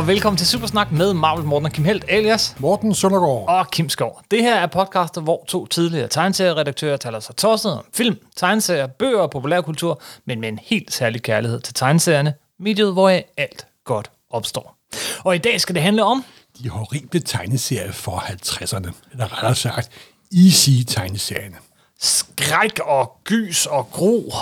og velkommen til Supersnak med Marvel Morten og Kim Helt, alias Morten Søndergaard. og Kim Skov. Det her er podcastet, hvor to tidligere tegneserieredaktører taler sig tosset om film, tegneserier, bøger og populærkultur, men med en helt særlig kærlighed til tegneserierne, mediet, hvor alt godt opstår. Og i dag skal det handle om De horrible tegneserier for 50'erne. Eller rettere sagt, Easy-tegneserierne. skræk og gys og gro.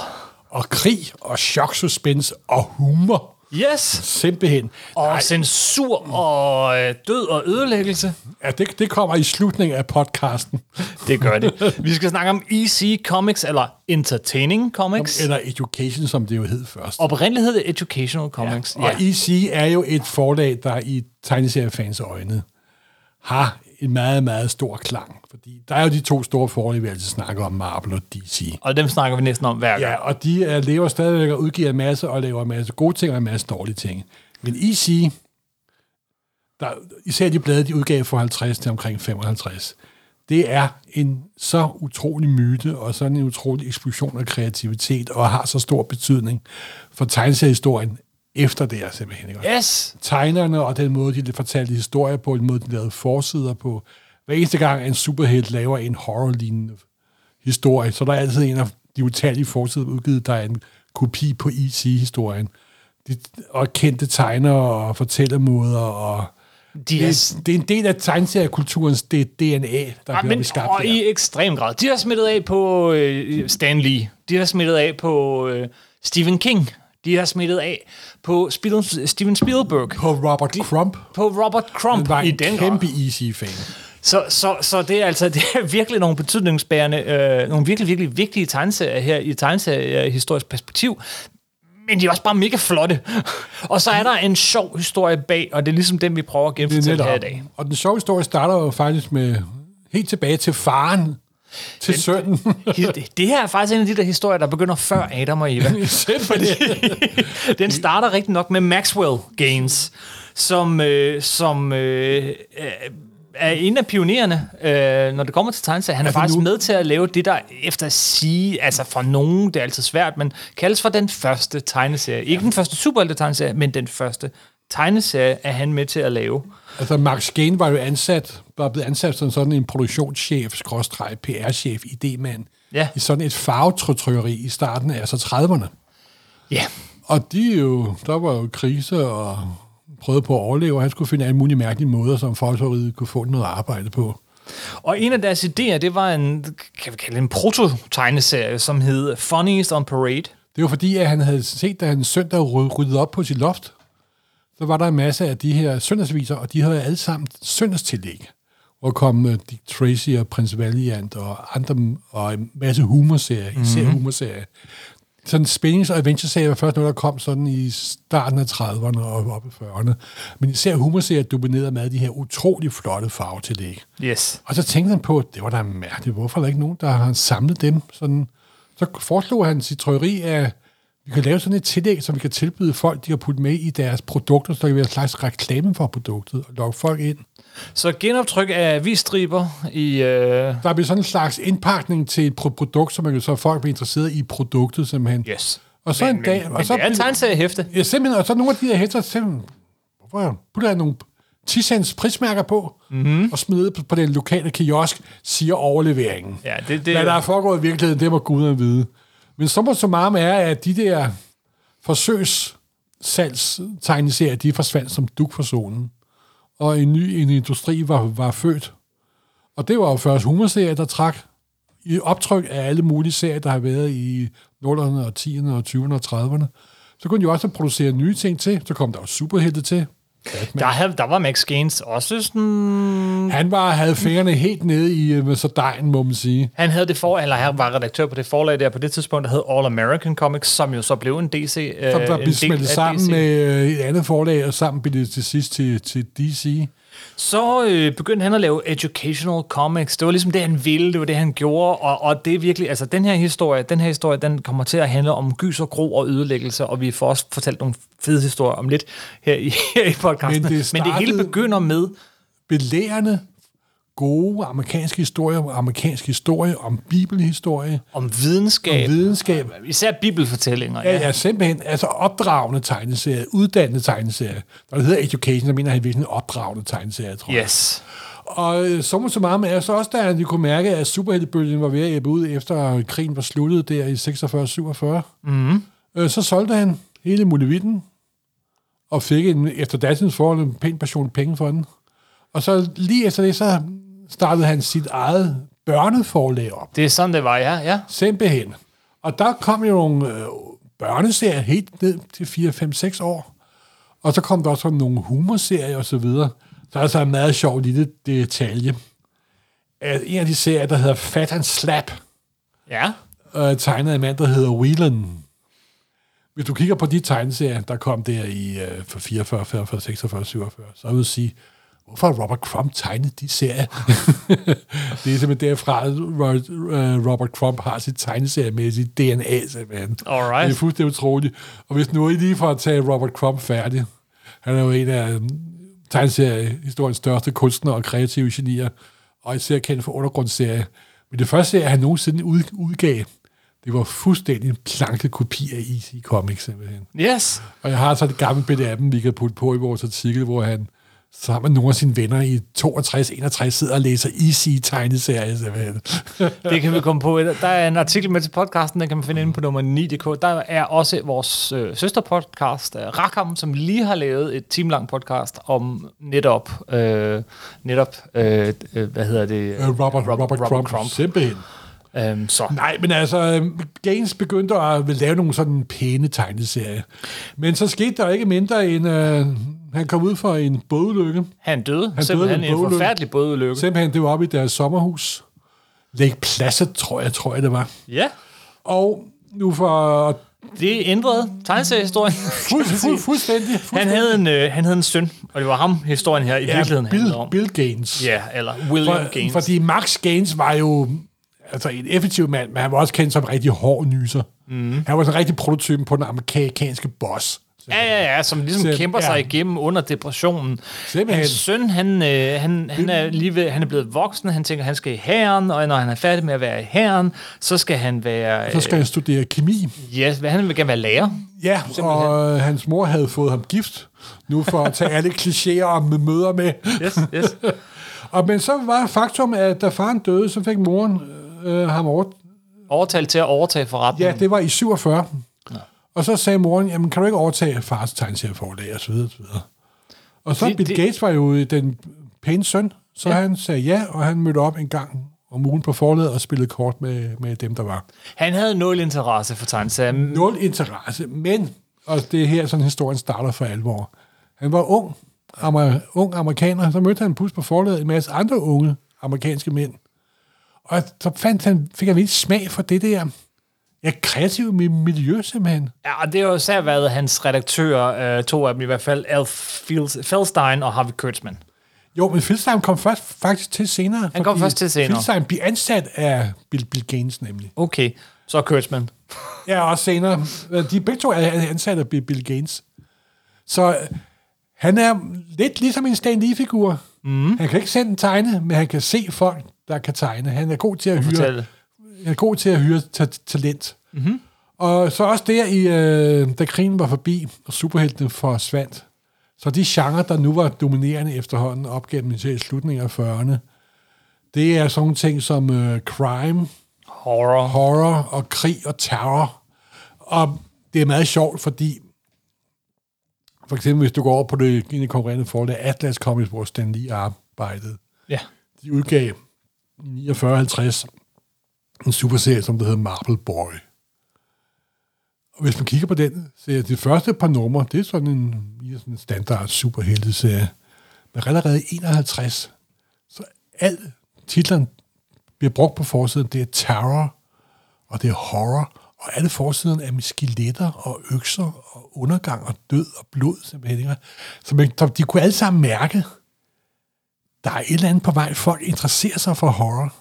Og krig og choksuspense og humor. Yes! Simpelthen. Og Nej, censur og øh, død og ødelæggelse. ja, det, det kommer i slutningen af podcasten. Det gør det. Vi skal snakke om EC Comics, eller Entertaining Comics. Eller Education, som det jo hed først. Oprindeligt hed det Educational Comics. Og EC er jo et forlag, der i tegneseriefans øjne har en meget, meget stor klang. Fordi der er jo de to store forlag, vi altid snakker om, Marvel og DC. Og dem snakker vi næsten om hver gang. Ja, og de uh, lever stadigvæk og udgiver en masse, og laver en masse gode ting og en masse dårlige ting. Men EC, der, især de blade, de udgav fra 50 til omkring 55, det er en så utrolig myte, og sådan en utrolig eksplosion af kreativitet, og har så stor betydning for tegneseriehistorien efter det er simpelthen. Ikke? Yes! tegnerne og den måde, de fortalte historier på, den måde, de lavede forsider på. Hver eneste gang, en superhelt laver en horror-lignende historie, så der er altid en af de utallige forsider udgivet, der er en kopi på EC-historien. De, og kendte tegnere og fortællermåder, og De er, det, det er en del af tegneseriekulturens det DNA, der ja, bliver men, skabt og der. i ekstrem grad. De har smittet af på øh, Stan Lee. De har smittet af på øh, Stephen King. De har smittet af på Steven Spielberg. På Robert Crump, På Robert Crump han var i en den grad. kæmpe EC-fan. Så, så, så det er altså det er virkelig nogle betydningsbærende, øh, nogle virkelig, virkelig vigtige tegneserier her i tegneseriehistorisk perspektiv. Men de er også bare mega flotte. og så er der en sjov historie bag, og det er ligesom den, vi prøver at Det er genfortælle her i dag. Og den sjove historie starter jo faktisk med helt tilbage til faren, til sønnen. Det, her er faktisk en af de der historier, der begynder før Adam og Eva. Fordi den starter rigtig nok med Maxwell Gaines, som, øh, som øh, er en af pionererne, øh, når det kommer til tegneserier. Han er, Er faktisk nu- med til at lave det, der efter at sige, altså for nogen, det er altid svært, men kaldes for den første tegneserie. Ikke den første superhelte-tegneserie, men den første tegneserie er han med til at lave. Altså, Max Gain var jo ansat, var blevet ansat som sådan en produktionschef, skråstreg, PR-chef, idémand, Ja. i sådan et farvetrykkeri i starten af altså 30'erne. Ja, Og de jo, der var jo krise og prøvede på at overleve, og han skulle finde alle mulige mærkelige måder, som folketoriet kunne få noget arbejde på. Og en af deres idéer, det var en, kan vi kalde det en prototegneserie, som hed Funniest on Parade. Det var fordi, at han havde set, da han søndag ry- ryddede op på sit loft, så var der en masse af de her søndagsviser, og de havde alle sammen søndagstillæg. Hvor kom uh, Dick Tracy og Prince Valiant og andre, og en masse humorserier, især mm-hmm. humorserier. Sådan spændings- og adventure-serier var først noget, der kom sådan i starten af 30'erne og op i 40'erne. Men især humorserier dominerede med de her utrolig flotte farvetillæg. Yes. Og så tænkte han på, at det var da mærkeligt, hvorfor er der ikke nogen, der har samlet dem? Sådan. Så foreslog han sit trykkeri, at vi kan lave sådan et tillæg, som vi kan tilbyde folk, de kan putte med i deres produkter, så det kan være en slags reklame for produktet og lokke folk ind. Så genoptryk af visstriber i... Øh, Der bliver sådan en slags indpakning til et pro- produkt, så man kan så folk bliver interesseret i produktet simpelthen. yes. Og så men, en dag... Men, og men så det er tegneseriehæfte. Ja, simpelthen, og så nogle af de her hætter, simpelthen, hvorfor putter jeg nogle 10 cents prismærker på, mm-hmm. og smider på, på den lokale kiosk, siger overleveringen. Ja, det, det, Hvad der er foregået i virkeligheden, det må guderne vide. Men så må så meget er, at de der forsøgssalgstegneserier, de forsvandt som duk for solen. Og en ny en industri var, var født. Og det var jo først humorserier, der trak i optryk af alle mulige serier, der har været i 0'erne og 10'erne og 20'erne og 30'erne. Så kunne de jo også producere nye ting til. Så kom der jo superhelte til der, havde, der var Max Gaines også sådan... Han var, havde fingrene helt nede i øh, så dejen, må man sige. Han havde det for, eller han var redaktør på det forlag der på det tidspunkt, der hed All American Comics, som jo så blev en DC. Øh, Der var en blevet smeltet sammen DC. med øh, et andet forlag, og sammen blev det til sidst til, til DC. Så øh, begyndte han at lave educational comics. Det var ligesom det, han ville, det var det, han gjorde, og, og det er virkelig, altså den her historie, den her historie, den kommer til at handle om gys og gro og ødelæggelse, og vi får også fortalt nogle fede historier om lidt her i, her i podcasten. Men det Men det hele begynder med, Belærende, gode amerikanske historier, om amerikansk historie, om bibelhistorie, Om videnskab. om videnskab. Især bibelfortællinger. Ja, ja, simpelthen. Altså opdragende tegneserier, uddannende tegneserier. Når det hedder Education, så mener han virkelig en opdragende tegneserie, tror jeg. Yes. Og øh, så så meget med, så også da de kunne mærke, at superheltebølgen var ved at ebbe ud, efter krigen var sluttet der i 46-47, mm. øh, så solgte han hele muligheden, og fik en, efter datidens forhold en pæn portion penge for den. Og så lige efter det, så startede han sit eget børneforlag op. Det er sådan, det var, ja. ja. Simpelthen. Og der kom jo nogle øh, børneserier helt ned til 4, 5, 6 år. Og så kom der også nogle humorserier og så videre. Så er der så en meget sjov lille detalje. At en af de serier, der hedder Fat and Slap, Ja. øh, tegnet af en mand, der hedder Whelan. Hvis du kigger på de tegneserier, der kom der i øh, for 44, 45, 46, 47, så vil jeg sige, hvorfor har Robert Crumb tegnet de serier? det er simpelthen derfra, at Robert, øh, Robert Crumb har sit tegneseriemæssige DNA, simpelthen. Alright. Det er fuldstændig utroligt. Og hvis nu I lige får at tage Robert Crumb færdig, han er jo en af øh, tegneseriehistoriens største kunstnere og kreative genier, og især kendt for undergrundsserie. Men det første serie, han nogensinde ud, udgav, det var fuldstændig en planket kopi af EC Comics, simpelthen. Yes. Og jeg har så et gammelt billede af dem, vi kan putte på i vores artikel, hvor han sammen med nogle af sine venner i 62-61 sidder og læser EC-tegneserier, simpelthen. Det kan vi komme på. Der er en artikel med til podcasten, den kan man finde inde på nummer 9.dk. Der er også vores øh, søsterpodcast, øh, Rakam, som lige har lavet et timelang podcast om netop, øh, netop øh, øh, hvad hedder det? Øh, Robert, Robert, Robert, Robert Crumb, Crumb. simpelthen. Øhm, så. Nej, men altså, øh, Gaines begyndte at lave nogle sådan pæne tegneserier. Men så skete der ikke mindre end, øh, han kom ud for en bådulykke. Han døde. Han simpelthen døde en bådulykke. forfærdelig bådulykke. Simpelthen, det var oppe i deres sommerhus. Lake Placid, tror jeg, tror jeg, det var. Ja, Og nu for det ændrede tegneseriehistorien. fuld, fuld, fuldstændig, fuldstændig. Han havde, en, øh, han havde en søn, og det var ham, historien her i ja, virkeligheden Bill, om. Bill Gaines. Ja, eller William For, Gaines. Fordi Max Gaines var jo altså en effektiv mand, men han var også kendt som en rigtig hård nyser. Mm. Han var sådan en rigtig prototypen på den amerikanske boss. Ja, ja, ja, som ligesom Så- kæmper ja. sig igennem under depressionen. Simpelthen. Hans søn, han, øh, han, han, er lige ved, han er blevet voksen, han tænker, han skal i hæren, og når han er færdig med at være i hæren, så skal han være... Så skal han studere kemi. Øh, ja, han vil gerne være lærer. Ja, og øh, hans mor havde fået ham gift, nu for at tage alle klichéer om møder med. Yes, yes. Og, men så var faktum, at da faren døde, så fik moren øh, ham over... Overtalt til at overtage forretningen. Ja, det var i 47. Og så sagde moren, jamen kan du ikke overtage fars tegneserieforlag, og så videre, og så videre. Og så Det- Bill det- Gates var jo den pæne søn, så Ja. han sagde ja, og han mødte op en gang om ugen på forlaget og spillede kort med, med dem, der var. Han havde nul interesse for tegneserier. Nul interesse, men, og det er her, sådan historien starter for alvor. Han var ung, amer, ung amerikaner, så mødte han pus på forlaget en masse andre unge amerikanske mænd. Og så fandt han, fik han virkelig smag for det der ja, kreative mi- miljø, simpelthen. Ja, og det har jo især været hans redaktører, øh, to af dem i hvert fald, Alf Feldstein og Harvey Kurtzman. Jo, men Filstein kom først faktisk til senere. Han kom først til senere. Filstein blev ansat af Bill, Bill Gaines nemlig. Okay, så Kurtzman. Ja, også senere. De begge to er ansat af Bill, Bill. Så øh, han er lidt ligesom en Stan Lee-figur. Mm. Han kan ikke sende tegne, men han kan se folk, der kan tegne. Han er god til at hyre, er god til at hyre ta- talent. Mm-hmm. Og så også der, i, øh, da krigen var forbi, og superheltene forsvandt, så de genrer, der nu var dominerende efterhånden op gennem slutningen af 40'erne, det er sådan nogle ting som øh, crime, Horror. horror og krig og terror. Og det er meget sjovt, fordi for eksempel hvis du går over på det ene konkurrerende forlag, Atlas Comics, hvor Stan Lee arbejdede, Ja. de udgav i 49-50 en superserie, som der hedder Marble Boy. Og hvis man kigger på den, så er de første par numre, det er sådan en, sådan en standard superhelteserie. Men allerede 51, så al titlen bliver brugt på forsiden, det er terror, og det er horror, og alle forsiderne er med skeletter og økser og undergang og død og blod, simpelthen. Så man, så de kunne alle sammen mærke, der er et eller andet på vej. Folk interesserer sig for horror.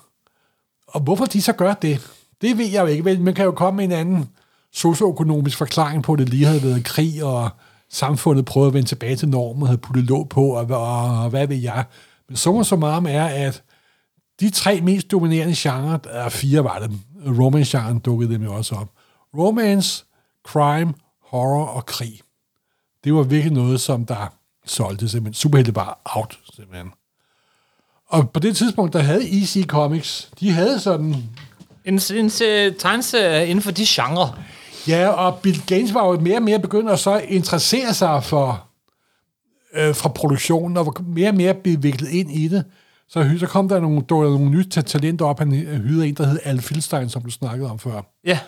Og hvorfor de så gør det, det ved jeg jo ikke. Men man kan jo komme med en anden socioøkonomisk forklaring på, at det lige havde været krig, og samfundet prøvede at vende tilbage til normen, og havde puttet låg på, og, og, og hvad ved jeg. Men summa summarum er, at de tre mest dominerende genrer, er fire var det, romance-genren dukkede dem jo også op. Romance, crime, horror og krig. Det var virkelig noget, som der solgte simpelthen. Superhelte bare out, simpelthen. Og på det tidspunkt, der havde EC Comics, de havde sådan... En, en tegneserie inden for de genre. Ja, og Bill Gaines var jo mere og mere begyndt at så interessere sig for øh, fra produktionen, og var mere og mere beviklet ind i det. Så, så kom der nogle, der nogle nye talenter op. Han hyrede en, der hed Al Filstein, som du snakkede om før. Ja.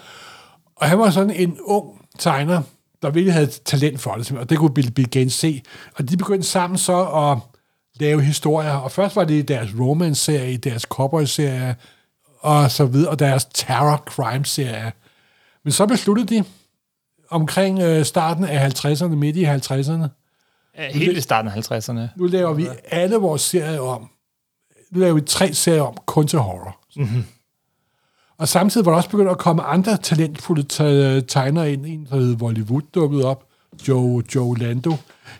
Og han var sådan en ung tegner, der virkelig havde talent for det, og det kunne Bill, Bill Gaines se. Og de begyndte sammen så at lave historier, og først var det i deres romance-serie, deres cowboy-serie, og så videre, og deres terror crime-serie. Men så besluttede de omkring øh, starten af 50'erne, midt i 50'erne, Helt i starten af 50'erne. nu laver vi alle vores serier om. Nu laver vi tre serier om, kun til horror. Mm-hmm. Og samtidig var der også begyndt at komme andre talentfulde te- tegnere ind. En, der hed Hollywood, dukket op. Joe, Joe Lando.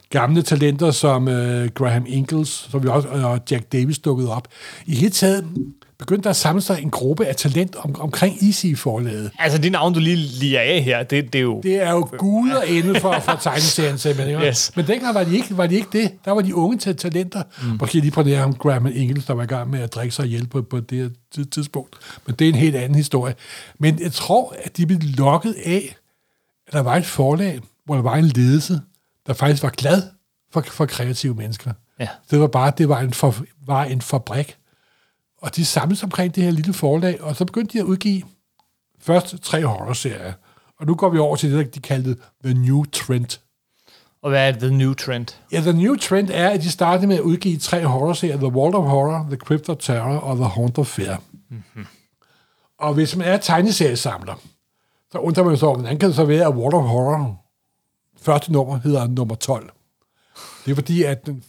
Gamle talenter som uh, Graham Ingalls, som vi også, og Jack Davis dukkede op. I hele taget begyndte der at samle sig en gruppe af talent om, omkring Easy-forlaget. Altså, de navn, du lige lige af her, det, det er jo... Det er jo guder inde for, for tegneserien simpelthen. ikke? Yes. Men dengang var de, ikke, var de ikke det. Der var de unge til talenter. Mm. Måske lige på det her om Graham Ingalls, der var i gang med at drikke sig ihjel på, på det her tid- tidspunkt. Men det er en helt anden historie. Men jeg tror, at de blev lokket af, at der var et forlag, hvor der var en ledelse, der faktisk var glad for, for kreative mennesker. Ja. Det var bare, det var en, for, var en fabrik. Og de samledes omkring det her lille forlag, og så begyndte de at udgive først tre horrorserier. Og nu går vi over til det, de kaldte The New Trend. Og hvad er the new trend? Ja, The New Trend er, at de startede med at udgive tre horrorserier. The World of Horror, The Crypt of Terror og The Haunt of Fear. Mm-hmm. Og hvis man er tegneseriesamler, så undrer man sig over, hvordan kan det så være, at World of Horror første nummer hedder nummer 12? Det er fordi, at den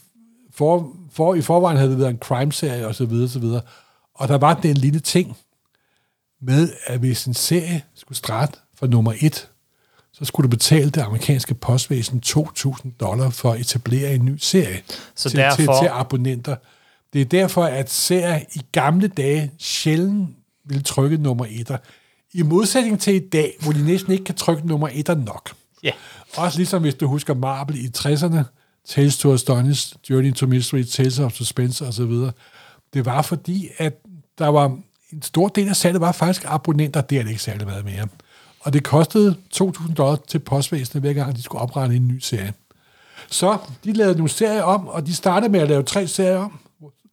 for, for, i forvejen havde det været en crime-serie og så videre, så videre. Og der var den lille ting med, at hvis en serie skulle starte fra nummer 1, så skulle du betale det amerikanske postvæsen 2.000 dollar for at etablere en ny serie Så til, derfor- til, til abonnenter. Det er derfor, at serier i gamle dage sjældent ville trykke nummer 1. I modsætning til i dag, hvor de næsten ikke kan trykke nummer 1 nok. Ja. Også ligesom hvis du husker Marvel i 60'erne, Tales to Astonish, Journey to Mystery, Tales of Suspense osv. Det var fordi, at der var en stor del af salget var faktisk abonnenter, det er det ikke særlig meget mere. Og det kostede 2.000 dollar til postvæsenet, hver gang de skulle oprette en ny serie. Så de lavede nogle serier om, og de startede med at lave tre serier om,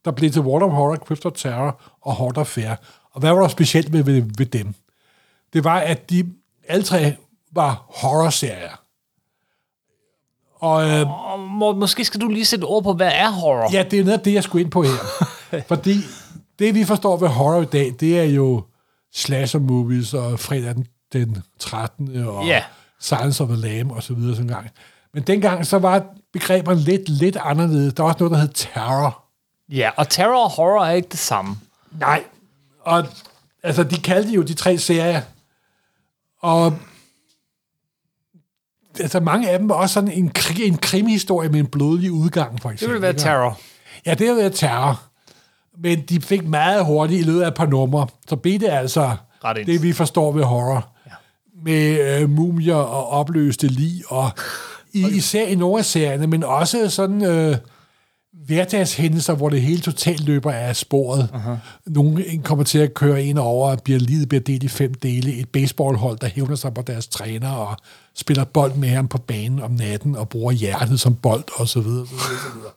der blev til World of Horror, Crypt of Terror og Hot Affair. Og hvad var der specielt ved, ved, ved dem? Det var, at de alle tre var horror-serier. Og øh, Og må, måske skal du lige sætte ord på, hvad er horror? Ja, det er noget af det, jeg skulle ind på her. Fordi det, vi forstår ved horror i dag, det er jo slasher movies og fredag den, den 13. og Ja. Silence of the Lamb og så videre sådan gang. Men dengang så var begreberne lidt, lidt anderledes. Der var også noget, der hed terror. Ja, og terror og horror er ikke det samme. Nej. Og altså, de kaldte jo de tre serier. Og altså, mange af dem var også sådan en, kri- en krimihistorie med en blodig udgang, for Det eksempel. vil være ikke? terror. Ja, det har været terror. Men de fik meget hurtigt i løbet af et par numre. Så blev det altså Ret ens. det, vi forstår ved horror. Ja. Med øh, mumier og opløste lig. Og i, især i nogle af serierne, men også sådan øh, hverdagshændelser, hvor det hele totalt løber af sporet. Uh-huh. Nogle en kommer til at køre ind over, og bliver livet bliver delt i fem dele. Et baseballhold, der hævner sig på deres træner og spiller bold med ham på banen om natten og bruger hjertet som bold og så videre. Så videre, så videre.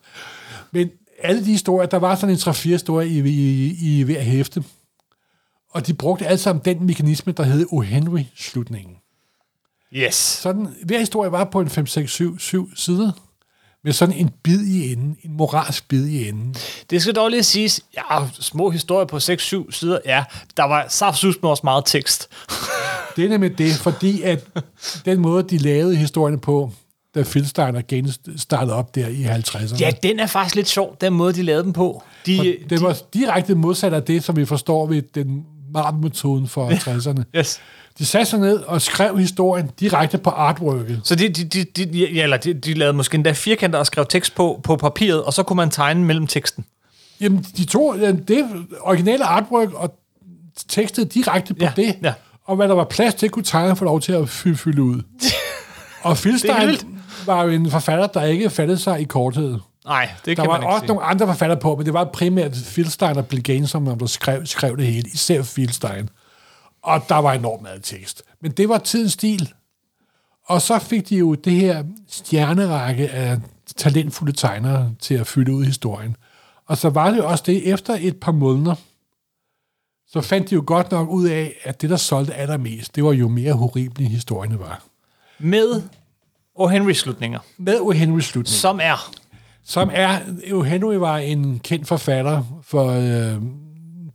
Men alle de historier, der var sådan en 3-4 historier i, i, i hver hæfte. Og de brugte alle sammen den mekanisme, der hed O. Henry-slutningen. Yes. Sådan, hver historie var på en 5, 6, 7, 7 sider, med sådan en bid i enden, en moralsk bid i enden. Det skal dog lige siges, ja, små historier på 6-7 sider, ja, der var saftsus med også meget tekst. Det er nemlig det, fordi at den måde, de lavede historierne på, da Philstein og Gaines startede op der i 50'erne, Ja, den er faktisk lidt sjov, den måde, de lavede dem på. De, og de, det var direkte modsat af det, som vi forstår ved den Marvel-metoden for 60'erne. yes. De satte sig ned og skrev historien direkte på artworket. Så de, de, de, de, ja, eller de, de lavede måske endda firkanter og skrev tekst på, på papiret, og så kunne man tegne mellem teksten. Jamen, de to, det originale artwork og tekstet direkte på Ja, det, ja. og hvad der var plads til, kunne tegnerne få lov til at fylde, fylde ud. og Filstein var jo en forfatter, der ikke fattede sig i korthed. Nej, det Der kan var man ikke også sige. nogle andre forfattere på, men det var primært Filstein og Bill Gaines, som der skrev, skrev det hele, især Filstein. Og der var enormt meget tekst. Men det var tidens stil. Og så fik de jo det her stjernerække af talentfulde tegnere til at fylde ud historien. Og så var det også det, efter et par måneder, så fandt de jo godt nok ud af, at det, der solgte allermest, det var jo mere horrible historierne var. Med O. Henry-slutninger, Med O. Henry slutning. som er... som er, jo Henry var en kendt forfatter for øh,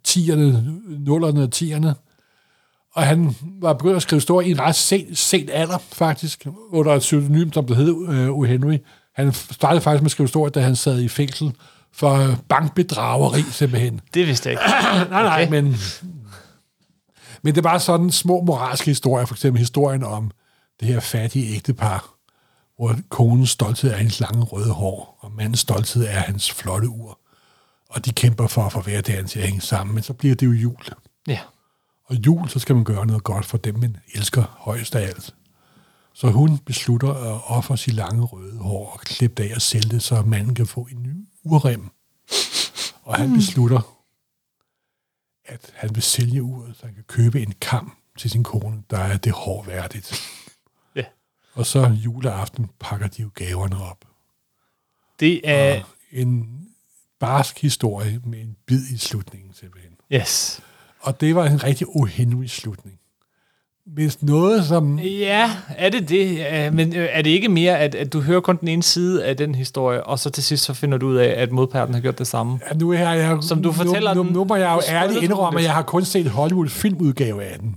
10'erne, 0'erne og 10'erne, og han var begyndt at skrive historie i en ret sent, sent alder, faktisk, under et pseudonym, som det hed O. Henry. Han startede faktisk med at skrive historie, da han sad i fængsel for bankbedrageri, simpelthen. Det vidste jeg ikke. nej, nej, Okay. men, men det var sådan små moralske historier, for eksempel historien om det her fattige ægtepar, hvor konens stolthed er hendes lange røde hår, og mandens stolthed er hans flotte ur. Og de kæmper for at få hverdagen til at hænge sammen, men så bliver det jo jul. Ja. Og jul, så skal man gøre noget godt for dem, man elsker højst af alt. Så hun beslutter at ofre sit lange røde hår og klippe det af og sælge det, så manden kan få en ny urrem. Og han beslutter, at han vil sælge uret, så han kan købe en kam til sin kone, der er det hår værdigt. Ja. Og så juleaften pakker de jo gaverne op. Det er... Og en barsk historie med en bid i slutningen simpelthen. Yes. Og det var en rigtig uhendig slutning. Hvis noget, som... Ja, er det det? Men øh, er det ikke mere, at, at du hører kun den ene side af den historie, og så til sidst så finder du ud af, at modparten har gjort det samme? Ja, nu, er jeg, Som du fortæller nu, nu, nu må jeg jo ærligt indrømme, at jeg har kun set Hollywood-filmudgave af den.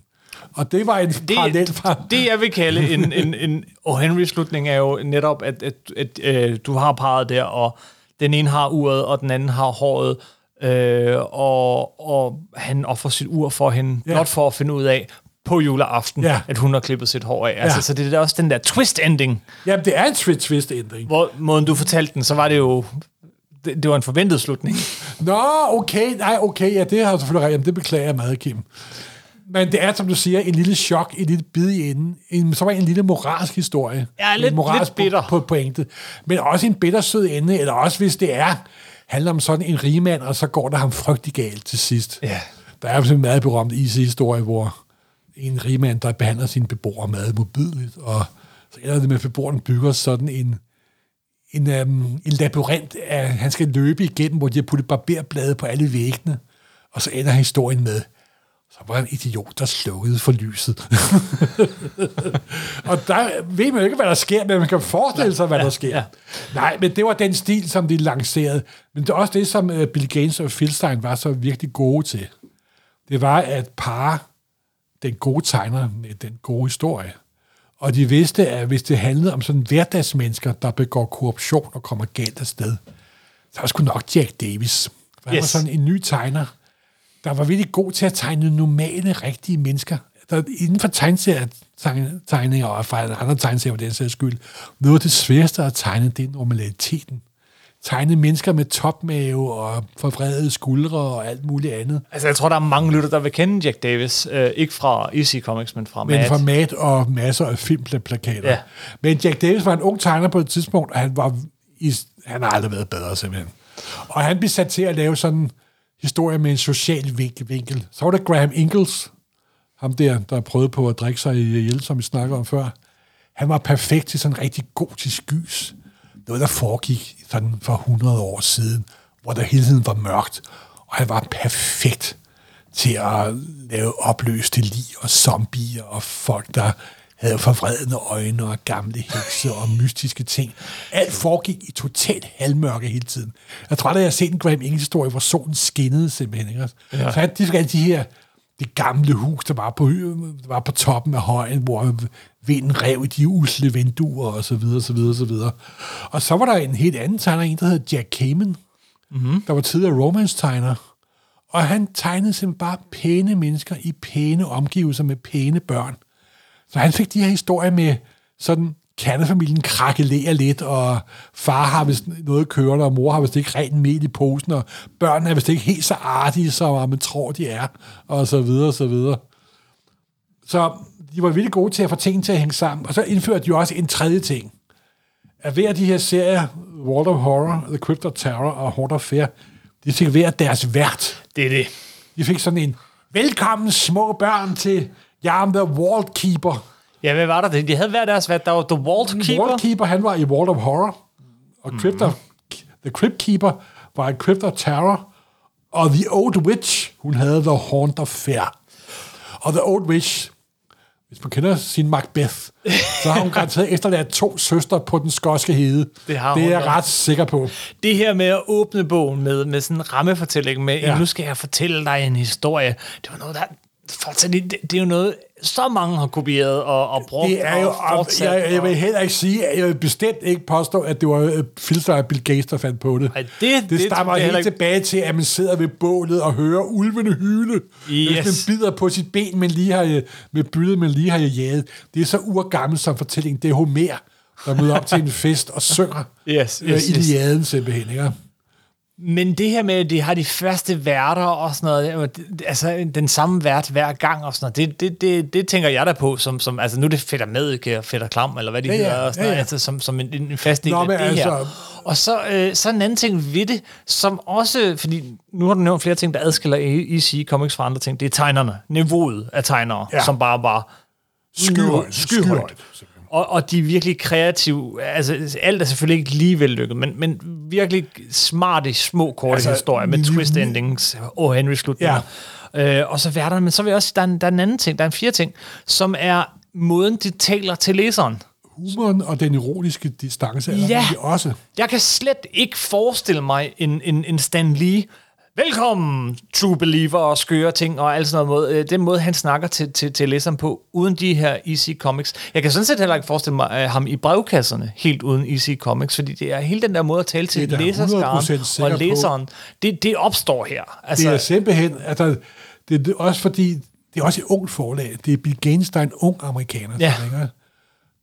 Og det var en det, parallel fra... det, jeg vil kalde en, en, en O. Henry-slutning, er jo netop, at, at, at øh, du har parret der, og den ene har uret, og den anden har håret, øh, og, og han offrer sit ur for hende, Ja. blot for at finde ud af på juleaften, Ja. at hun har klippet sit hår af. Altså, Ja. Så det er også den der twist-ending, Jamen, det er en twist twist ændring. hvor måden du fortalte den, så var det jo, det, det var en forventet slutning. Nå, okay, nej, okay, ja, det har jeg selvfølgelig ret. Jamen, det beklager jeg meget, Kim. Men det er, som du siger, en lille chok, en lille bid i enden. En, så var en lille moralsk historie. Ja, En lidt- moralsk lidt bitter. På, på pointe. Men også en bittersød ende, eller også hvis det er, handler om sådan en rigmand, og så går der ham frygtelig galt til sidst. Ja. Der er jo en meget berømt IC-historie, hvor en rigmand, der behandler sine beboere meget modbydeligt, og så ender det med, at beboerne bygger sådan en, en, øhm, en labyrint, af, han skal løbe igennem, hvor de har puttet barberblade på alle væggene, og så ender historien med, så var en idiot, der slukkede for lyset. og der ved man jo ikke, hvad der sker, men man kan forestille sig, hvad der sker. ja. Nej, men det var den stil, som de lancerede. Men det er også det, som uh, Bill Gaines og Filstein var så virkelig gode til. Det var at parre den gode tegner med den gode historie. Og de vidste, at hvis det handlede om sådan hverdagsmennesker, der begår korruption og kommer galt afsted, så var det sgu nok Jack Davis. For han var Yes. sådan en ny tegner, der var virkelig god til at tegne normale, rigtige mennesker. Der, inden for tegneserier-tegninger, og fra andre tegneserier for den sags skyld, noget af det sværeste at tegne, det er normaliteten. Tegne mennesker med topmave og forvredede skuldre og alt muligt andet. Altså, jeg tror, der er mange lytter, der vil kende Jack Davis. Øh, ikke fra EC Comics, men fra Men Mad. format og masser af filmplakater. Ja. Men Jack Davis var en ung tegner på et tidspunkt, og han, var i, han har aldrig været bedre simpelthen. Og han blev sat til at lave sådan historie med en social vinkel. Så var der Graham Ingalls, ham der, der prøvede på at drikke sig ihjel, som vi snakker om før. Han var perfekt til sådan rigtig gotisk gys. Noget, der foregik sådan for 100 år siden, hvor der hele tiden var mørkt. Og han var perfekt til at lave opløste lig og zombier og folk, der havde forvredne øjne og gamle hekse og mystiske ting. Alt foregik i totalt halvmørke hele tiden. Jeg tror, at jeg har set en Graham Ingles historie, hvor solen skinnede simpelthen. Ikke? Ja. Så han de alle de her det gamle hus, der var på, der var på toppen af højen, hvor vinden rev i de usle vinduer, og så videre, så videre, så videre. Og så var der en helt anden tegner, en der hed Jack Kamen, mm-hmm. der var tidligere romance-tegner, og han tegnede simpelthen bare pæne mennesker i pæne omgivelser med pæne børn. Så han fik de her historier med sådan kernefamilien krakelerer lidt, og far har vist noget kørende, og mor har vist ikke rent mel i posen, og børnene er vist ikke helt så artige, som man tror, de er, og så videre, og så videre. Så de var virkelig gode til at få tingene til at hænge sammen. Og så indførte de også en tredje ting. At hver af de her serier, World of Horror, The Crypt of Terror og Horde of Fear, de fik hver deres vært. Det er det. De fik sådan en, velkommen små børn til Jeg am the Vault Keeper. Ja, hvad var der det? De havde hver deres hvad? Der var The Vault Keeper. Vault Keeper, han var i World of Horror. Og Crypt of, The Crypt Keeper var i Crypt of Terror. Og The Old Witch, hun havde The Haunt of Fear. Og The Old Witch, hvis man kender sin Macbeth, så har hun garanteret efterladt to søstre på den skotske hede. Det har det er jeg ja. ret sikker på. Det her med at åbne bogen med, med sådan en rammefortælling med, ja. Ja. nu skal jeg fortælle dig en historie. Det var noget, der... Fortsat, det, det er jo noget, så mange har kopieret og, og brugt Det er jo, og og jeg, jeg vil og- heller ikke sige, at jeg vil bestemt ikke påstå, at det var øh, filter af Bill Gates, der fandt på det. Ej, det- det det stammer heller helt ikke. tilbage til, at man sidder ved bålet og hører ulvene hyle, Yes. mens man bider på sit ben, men lige har, øh, med byldet, man lige har jaget. Det er så urgammelt som fortælling. Det er Homer, der møder op til en fest og synger Yes, øh, yes, yes. Iliaden simpelthen. Ikke? Men det her med, at de har de faste værter og sådan noget, altså den samme vært hver gang og sådan noget, det, det, det, det tænker jeg da på, som, som altså nu er det fedt med ikke og fedt klam, eller hvad de Ja, hedder, og sådan ja, noget, ja. altså som, som en, en fast del Nå, af det altså- her. Og så, øh, så en anden ting ved det, som også, fordi nu har du nævnt flere ting, der adskiller EC Comics fra andre ting, det er tegnerne, niveauet af tegnere, ja. Ja. som bare var Skyhøjt. skyhøjt. Skyhøjt. Og, og de er virkelig kreative. Altså, alt er selvfølgelig ikke lige vellykket, men, men virkelig smarte, små, korte altså, historier med twist endings og Henry slutninger. Ja. Øh, og så værterne, men så vil jeg også, der er, en, der er en anden ting, der er en fjerde ting, som er måden, de taler til læseren. Humoren og den ironiske distance er Ja. ja. også. Jeg kan slet ikke forestille mig en, en, en Stan Lee, velkommen, true believer og skøre ting og alt sådan noget måde. Øh, Den måde, han snakker til, til, til læseren på, uden de her EC Comics. Jeg kan sådan set heller ikke forestille mig uh, ham i brevkasserne, helt uden EC Comics, fordi det er hele den der måde at tale til Det er da 100% læserskaren og på. læseren. Det, det opstår her. Altså, Det er simpelthen, der, det, er også fordi, det er også et ungt forlag. Det er Bill Gaines, der er en ung amerikaner. Ja. ikke?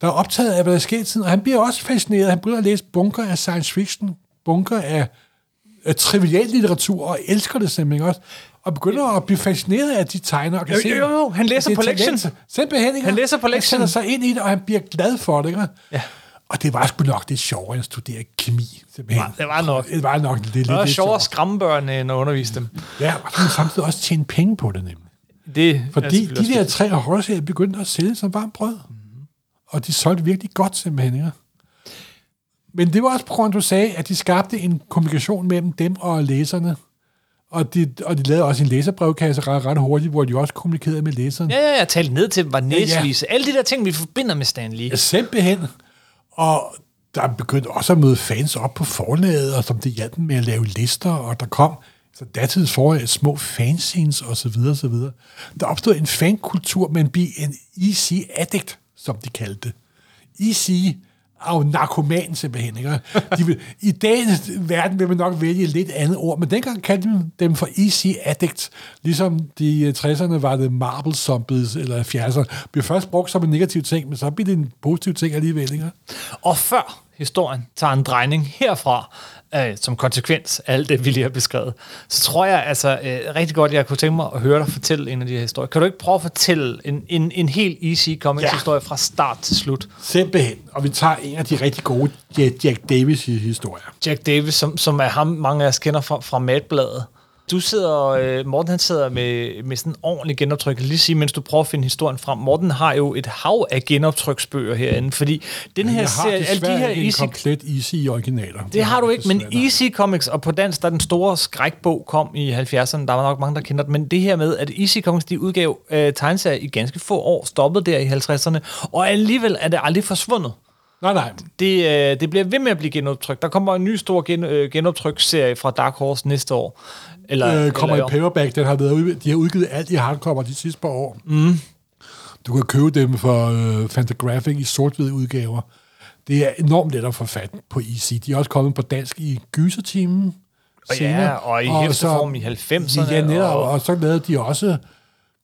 Der er optaget af, hvad der sker i tiden, og han bliver også fascineret. Han begynder at læse bunker af science fiction, bunker af, af trivial litteratur, og elsker det simpelthen også. Og begynder at blive fascineret af de tegner. Og kan Jo, se, jo, jo, han læser det på lektion. Simpelthen, ikke? Han læser på lektion. Han sætter sig ind i det, og han bliver glad for det. Ikke? Ja. Og det var sgu nok det sjovere end at studere kemi. Simpelthen. Det var nok. Det var nok lidt, lidt, det er lidt sjovere at skræmme børn, end at undervise dem. Ja, og så samtidig også tjene penge på det nemlig. Det Fordi de der tre horrorserier begyndte at sælge som varmt brød. Mm-hmm. Og de solgte virkelig godt simpelthen. Ja. Men det var også på grund du sagde, at de skabte en kommunikation mellem dem og læserne. Og de, og de lavede også en læserbrevkasse ret, ret hurtigt, hvor de også kommunikerede med læserne. Ja, ja, jeg talte ned til dem, var næsvise. Alle de der ting, vi forbinder med Stan Lee. Ja, simpelthen. Og der begyndte også at møde fans op på forlaget, og som det hjalp dem med at lave lister, og der kom så datidens forlag, små fanscenes og så videre, og så videre. Der opstod en fankultur, men blive en EC addict, som de kaldte det. EC af narkoman simpelthen. Ikke? De vil, I dagens verden vil man nok vælge et lidt andet ord, men dengang kaldte man dem for EC addict, ligesom de øh, 60'erne var det marble zombies, eller 70'erne. Blev først brugt som en negativ ting, men så blev det en positiv ting alligevel. Ikke? Og før historien tager en drejning herfra, øh, som konsekvens af alt det, vi lige har beskrevet, så tror jeg altså øh, rigtig godt, jeg kunne tænke mig at høre dig fortælle en af de her historier. Kan du ikke prøve at fortælle en, en, en helt easy comics-historie fra start til slut? Simpelthen. Og vi tager en af de rigtig gode Jack, Jack Davis-historier. Jack Davis, som, som er ham, mange af os kender fra, fra Madbladet. Du sidder, øh, Morten han sidder med, med sådan en ordentlig genoptryk. Lige sige, mens du prøver at finde historien frem. Morten har jo et hav af genoptryksbøger herinde, fordi den her serie, alle de her ikke easy komplet Easy originaler. Det har du ikke, men. Easy Comics, og på dansk, der den store skrækbog kom i 70'erne, der var nok mange, der kender det, men det her med, at Easy Comics, de udgav øh, tegneserier i ganske få år, stoppede der i 50'erne, og alligevel er det aldrig forsvundet. Nej, nej. Det, øh, det bliver ved med at blive genoptrykt. Der kommer en ny stor gen, øh, genoptryksserie fra Dark Horse næste år. Eller, øh, kommer eller i paperback. Den har været, de har udgivet alt i hardcover de sidste par år. Mm. Du kan købe dem for øh, Fantagraphic i sort-hvide udgaver. Det er enormt let at få fat på EC. De er også kommet på dansk i Gysertimen. Og ja, og i hipsterform i 90'erne, Ja, netop, og- og, og så lavede de også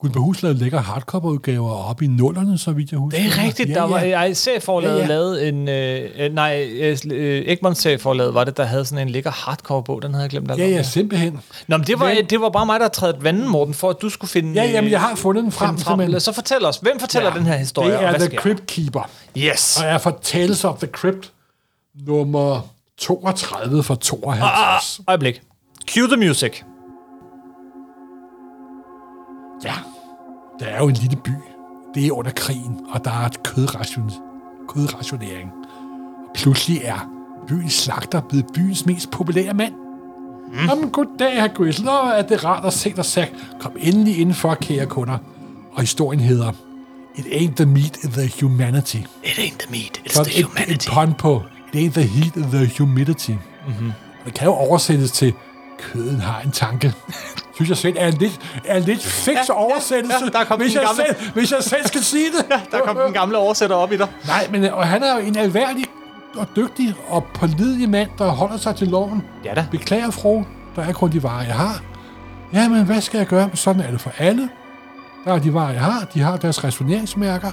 Guldberghus lavede lækre hardcover-udgaver op i nullerne, så vidt jeg husker. Det er rigtigt. Ja, der var, ja. jeg serieforlaget Ja, ja. lavet en... Øh, øh, nej, øh, øh, Egmonts serieforlaget var det, der havde sådan en lækker hardcore-bog. Den havde jeg glemt alt Ja, ja, simpelthen. Nå, men det var, Men- det var bare mig, der trædte vandet, Morten, for at du skulle finde... Ja, jamen, jeg har fundet den frem. frem. simpelthen. Så fortæl os, hvem fortæller ja, den her historie? Det er The? Crypt Keeper, Yes. og er fra Tales of the Crypt, nummer 32 fra 52. Ah, øjeblik. Cue the music. Ja, der er jo en lille by. Det er under krigen, og der er et kødration, kødrationering. Og pludselig er byens slagter blevet byens mest populære mand. Mm. Jamen, goddag, herr Grizzle. Nå, er det rart at se dig, Zack. Kom endelig indenfor, kære kunder. Og historien hedder It ain't the meat, the humanity. It ain't the meat, it's Så the et, et humanity. pun på It ain't the heat, the humidity. Mm-hmm. Det kan jo oversættes til Køden har en tanke. Synes jeg selv er en lidt, er en lidt fix ja, oversættelse, ja, kom hvis, jeg gamle. selv, hvis jeg selv skal sige det. Der kom den gamle oversætter op i dig. Nej, men og han er jo en alværdig og dygtig og pålidelig mand, der holder sig til loven. Ja da. Beklager, fru, der er kun de varer, jeg har. Jamen, hvad skal jeg gøre? Sådan er det for alle. Der er de varer, jeg har. De har deres resoneringsmærker.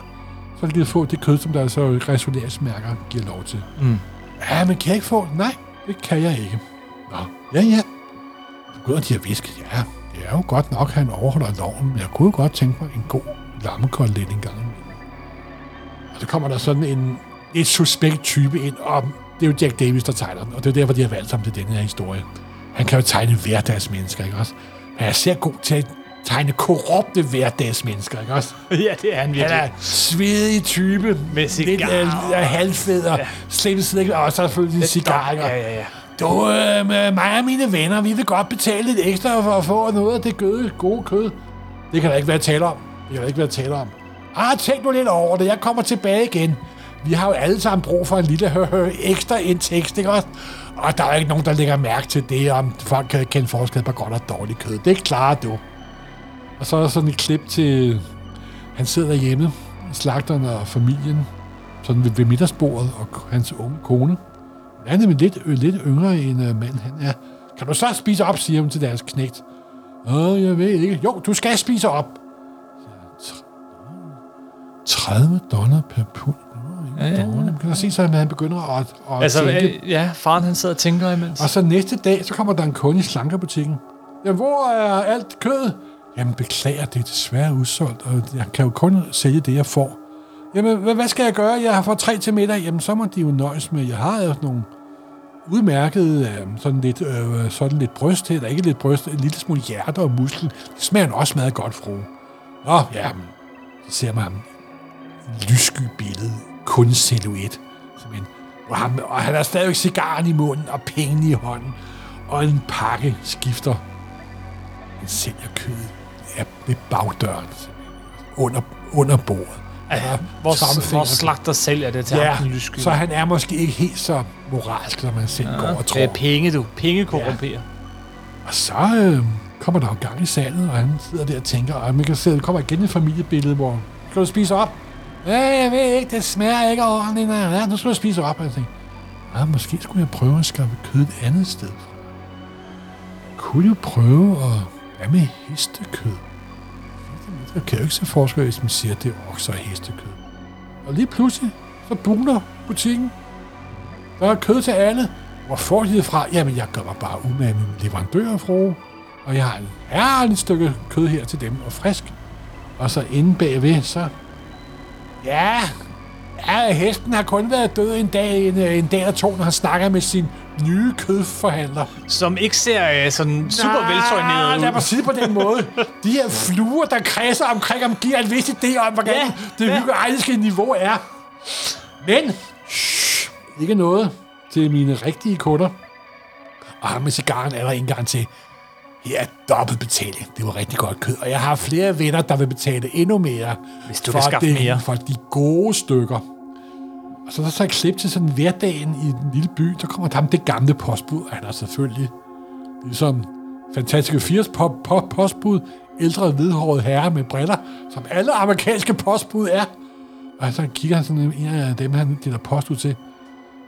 Så kan de få det kød, som deres resoneringsmærker giver lov til. Mm. Ja, men kan jeg ikke få? Nej, det kan jeg ikke. Nå, ja, ja. Begynder de at viske. Ja, det er jo godt nok, han overholder loven, men jeg kunne godt tænke mig en god lammekold lidt en gang. Og så kommer der sådan en et suspekt type ind, og det er jo Jack Davis, der tegner den, og det er derfor, de har valgt ham til denne her historie. Han kan jo tegne hverdagsmennesker, ikke også? Han er ser god til at tegne korrupte hverdagsmennesker, ikke også? Ja, det er han Han virkelig. er svedig type, Med lidt cigar. af, af halvfed og ja. slet og så selvfølgelig cigar? Ja, ja, ja. Du, øh, med mig og mine venner, vi vil godt betale lidt ekstra for at få noget af det gode, gode kød. Det kan der ikke være tale om. Det kan der ikke være tale om. Ah, tænk nu lidt over det. Jeg kommer tilbage igen. Vi har jo alle sammen brug for en lille hø, hø, ekstra indtægt, ikke også? Og der er ikke nogen, der lægger mærke til det, om folk kan kende forskel på godt og dårligt kød. Det klarer du. Og så er der sådan et klip til... Han sidder derhjemme, slagteren og familien, sådan ved, ved middagsbordet, og hans unge kone. Han er nemlig lidt, øh, lidt yngre end uh, mand han er. Kan du så spise op, siger hun til deres knægt. Åh, jeg ved ikke. Jo, du skal spise op. Så jeg, "Tr- 30 dollar per pund. Ja, ja, ja. Kan du se så, at han begynder at, at Altså, tænke. øh, ja, faren han sidder og tænker imens. Og så næste dag, så kommer der en kunde i slankerbutikken. Jamen, hvor er alt kød? Jamen, beklager, det er desværre udsolgt, og jeg kan jo kun sælge det, jeg får. Jamen, hvad, hvad skal jeg gøre? Jeg har fået tre til middag. Jamen, så må de jo nøjes med. Jeg har jo nogle udmærkede, øh, sådan lidt, øh, sådan lidt bryst, eller ikke lidt bryst, en lille smule hjerte og muskel. Det smager også meget godt, fru. Nå, ja, så ser man ham lyssky billede, kun silhuet. Men, Og, ham, og han har stadigvæk cigaren i munden og penge i hånden. Og en pakke skifter. Han sælger kødet ja, ved bagdøren. Under, under bordet. Ja, Og hvor, tommelfingeren- hvor slagter sælger det til Ja, ham, lyssky. så han er måske ikke helt så moralsk, som man selv ja, går og tror. Det er penge, du. Penge korrumperer. Og så øh, kommer der jo gang i salget, og han sidder der og tænker, og man kan se, der kommer igen et familiebillede, hvor skal du spise op? Ja, jeg ved ikke, det smager ikke ordentligt. Ja, nu skal du spise op. Og jeg tænker, ah, måske skulle jeg prøve at skaffe kød et andet sted fra. Kunne jo prøve at... Hvad med hestekød? Så kan jo ikke se forskel, hvis man siger, at det er okser og hestekød. Og lige pludselig, så buner butikken. Der er kød til alle. Hvor får de det fra? Jamen, jeg gør mig bare umage med min leverandør, fru. Og jeg har en herligt stykke kød her til dem, og frisk. Og så inde bagved, så... Ja, ja, hesten har kun været død en dag, en, en dag eller to, når han snakker med sin nye kødforhandler. Som ikke ser øh, sådan super veltøjneret ud. Lad mig sige på den måde. De her fluer, der kredser omkring ham, giver en vis idé om, hvordan Ja, det ja. hygiejniske niveau er. Men, shh, ikke noget til mine rigtige kunder. Og ham med cigaren er der en gang til. Her er dobbelt betaling. Det var rigtig godt kød. Og jeg har flere venner, der vil betale endnu mere. Hvis du for kan skaffe det, mere. For de gode stykker. Og så er der så et klip til sådan hverdagen i den lille by. Der kommer der det gamle postbud. Og han er selvfølgelig ligesom fantastiske 80 pop, pop postbud. Ældre hvidhåret herre med briller, som alle amerikanske postbud er. Og så kigger han sådan en af dem, han deler post ud til.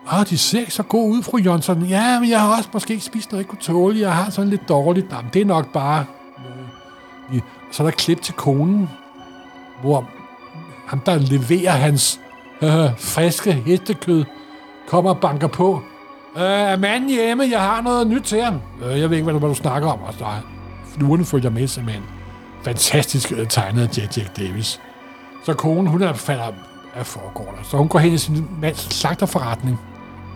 Ah, de ser ikke så gode ud, fru Jonsson. Ja, men jeg har også måske ikke spist noget, jeg kunne tåle. Jeg har sådan lidt dårligt. Jamen, det er nok bare... så er der klip til konen, hvor ham, der leverer hans øh, friske hestekød, kommer og banker på. Øh, er manden hjemme? Jeg har noget nyt til ham. Øh, jeg ved ikke, hvad du, hvad du snakker om. Og så er fluerne følger med, simpelthen. Fantastisk øh, tegnet af Jack Davis. Så konen, hun er falder af foregår der. Så hun går hen i sin mands slagterforretning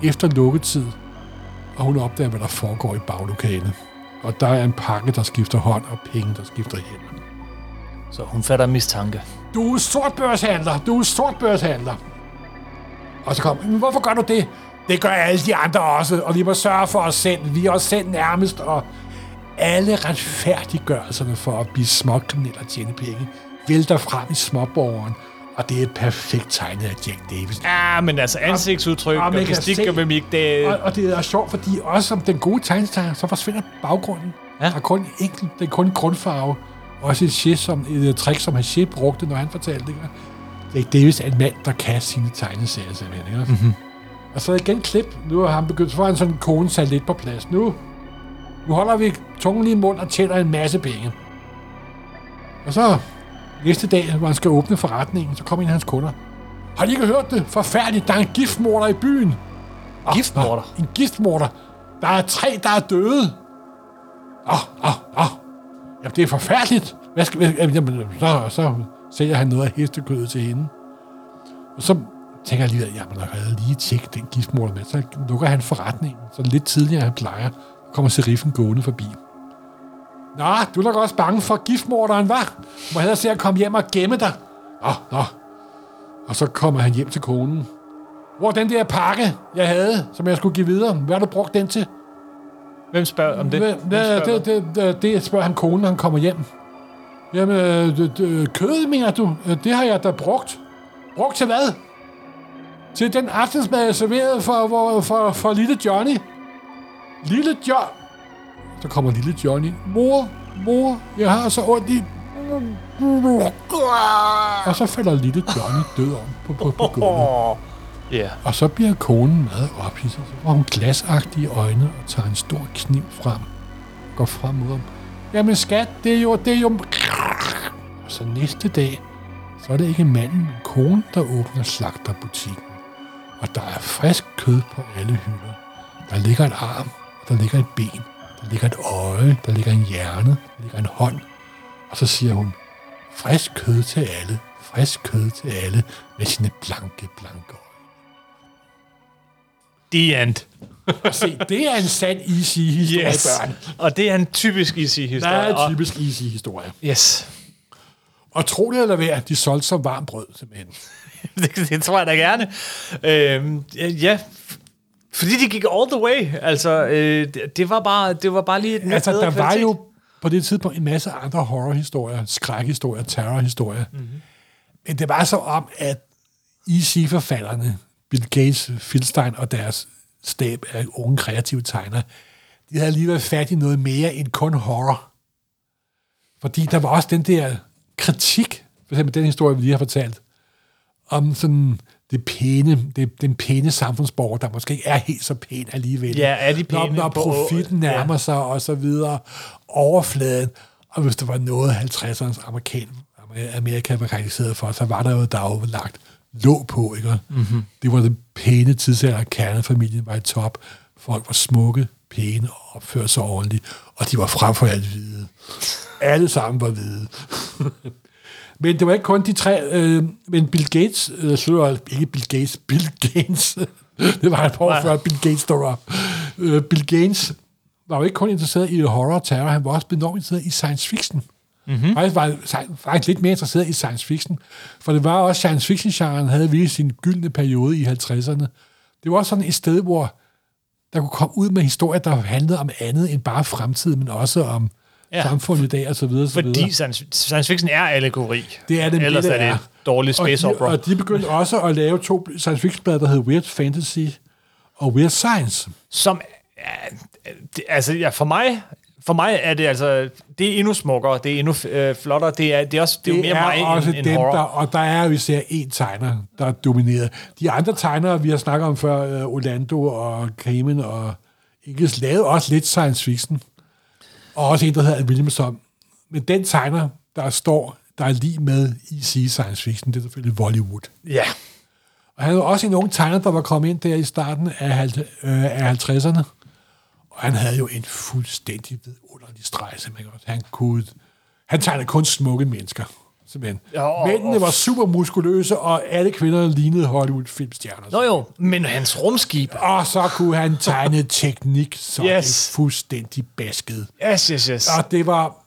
efter lukketid, og hun opdager, hvad der foregår i baglokalet. Og der er en pakke, der skifter hånd, og penge, der skifter hænder. Så hun fatter mistanke. Du er sortbørshandler. Du er sortbørshandler. Og så kom, "Men hvorfor gør du det? Det gør alle de andre også, og vi må sørge for os selv. Vi er os selv nærmest, og alle retfærdiggørelserne for at blive småkriminel og tjene penge vælter frem i småborgeren, og det er perfekt tegnet af Jack Davis. Ja, men altså ansigtsudtryk Og og, og gestik og mimik, det... Og, og det er sjovt, fordi også som den gode tegnestegner, så forsvinder baggrunden. Ja. Der er kun enkelt, det er kun grundfarve. Også et, shit, som, et, et trick, som Haché brugte, når han fortalte det. Jack Davis er en mand, der kan sine tegneserier simpelthen. Ikke? Mm-hmm. Og så igen klip. Nu har han begyndt, så får han sådan en kone sat lidt på plads. Nu, nu holder vi tungen lige i mund og tjener en masse penge. Og så næste dag, hvor han skal åbne forretningen, så kommer en af hans kunder. Har I ikke hørt det? Forfærdeligt, der er en giftmorder i byen. Åh, Giftmorder? nå, En giftmorder. Der er tre, der er døde. Åh, åh, åh. Jamen, det er forfærdeligt. Hvad skal, jamen, så, så sælger han noget af hestekødet til hende. Og så tænker jeg lige, at jamen, jeg havde lige tjekket den giftmorder med. Så lukker han forretningen, så lidt tidligere han plejer. Kommer seriffen gående forbi. Nå, du er nok også bange for giftmorderen, hva'? Må hellere se at komme hjem og gemme dig. Nå, nå. Og så kommer han hjem til konen. Hvor den der pakke, jeg havde, som jeg skulle give videre? Hvad har du brugt den til? Hvem spørger om det? Hvem hvad- spørger det, det, det, det spørger han konen, når han kommer hjem. Jamen, øh, det, det, kød, mener du? Øh, Det har jeg da brugt. Brugt til hvad? Til den aftensmad, jeg serverede for, for, for, for lille Johnny. Lille John. Så kommer lille Johnny. Mor, mor, jeg har så ondt i... Og så falder lille Johnny død om på, på, på gulvet. Ja. Og så bliver konen meget ophidset. Så får hun glasagtige øjne og tager en stor kniv frem. Går frem mod ham. Jamen skat, det er jo... Det er jo... Og så næste dag, så er det ikke manden, men konen, der åbner slagterbutikken. Og der er frisk kød på alle hylder. Der ligger en arm, og der ligger et ben. Der ligger et øje, der ligger en hjerne, der ligger en hånd. Og så siger hun, frisk kød til alle, frisk kød til alle, med sine blanke, blanke øjne. The end. Se, det er en sand easy-historie, Yes. børn. Og det er en typisk easy historie. er Og- en typisk easy-historie. Yes. Og tro det eller være, de solgte som varmt brød, simpelthen. det, det tror jeg da gerne. Øhm, ja, fordi de gik all the way. Altså, øh, det, det, var bare, det var bare lige et Altså, der var kvalitet. jo på det tidspunkt en masse andre horrorhistorier, skrækhistorier, terrorhistorier. Mm-hmm. Men det var så om, at EC-forfatterne, Bill Gates, Philstein og deres stab af unge kreative tegnere, de havde lige været fat i noget mere end kun horror. Fordi der var også den der kritik, for eksempel den historie, vi lige har fortalt, om sådan det pæne, det, den pæne samfundsborger, der måske ikke er helt så pæn alligevel. Ja, er de når, pæne når på- profitten ja. nærmer sig, og så videre, overfladen. Og hvis der var noget 50'ernes amerikan, Amerika var karakteriseret for, så var der jo, der jo lagt låg på, ikke? Mm-hmm. Det var den pæne tidsalder, kernefamilien var i top. Folk var smukke, pæne og opførte sig ordentligt, og de var frem for alt hvide. Alle sammen var hvide. Men det var ikke kun de tre, øh, men Bill Gates, øh, så ikke Bill Gates, Bill Gates, det var et par år før Bill Gates stod op. Øh, Bill Gates var jo ikke kun interesseret i horror og terror, han var også enormt interesseret i science fiction. Mm-hmm. Faktisk var han faktisk lidt mere interesseret i science fiction, for det var også science fiction-genren havde virkelig sin gyldne periode i 50'erne. Det var også sådan et sted, hvor der kunne komme ud med historier, der handlede om andet end bare fremtiden, men også om Ja. samfundet i dag og så videre. Så videre. Fordi science, science fiction er allegori. Det er det, Ellers det, er det dårlig space og de, opera. Og de begyndte også at lave to science fiction blader, der hed Weird Fantasy og Weird Science. Som, ja, det, altså ja, for mig, for mig er det altså, det er endnu smukkere, det er endnu øh, flottere, det er, det er også det er jo mere mig også end, end dem, horror. der, og der er jo især én tegner, der er domineret. De andre tegnere, vi har snakket om før, uh, Orlando og Kamen og Ingels, lavede også lidt science fiction. Og også en, der hedder Williamson. Men den tegner, der står, der er lige med i sige science fiction, det er selvfølgelig Hollywood. Ja. Og han havde også en ung tegner, der var kommet ind der i starten af, øh, af 50'erne. Og han havde jo en fuldstændig vidunderlig simpelthen. også. Han kunne... Han tegnede kun smukke mennesker, simpelthen. Ja, og- Mændene og- var super muskuløse, og alle kvinder lignede Hollywood-filmstjerner. Nå jo, men hans rumskib. Og så kunne han tegne teknik, så Yes. det fuldstændig basket. Yes, yes, yes. Og det var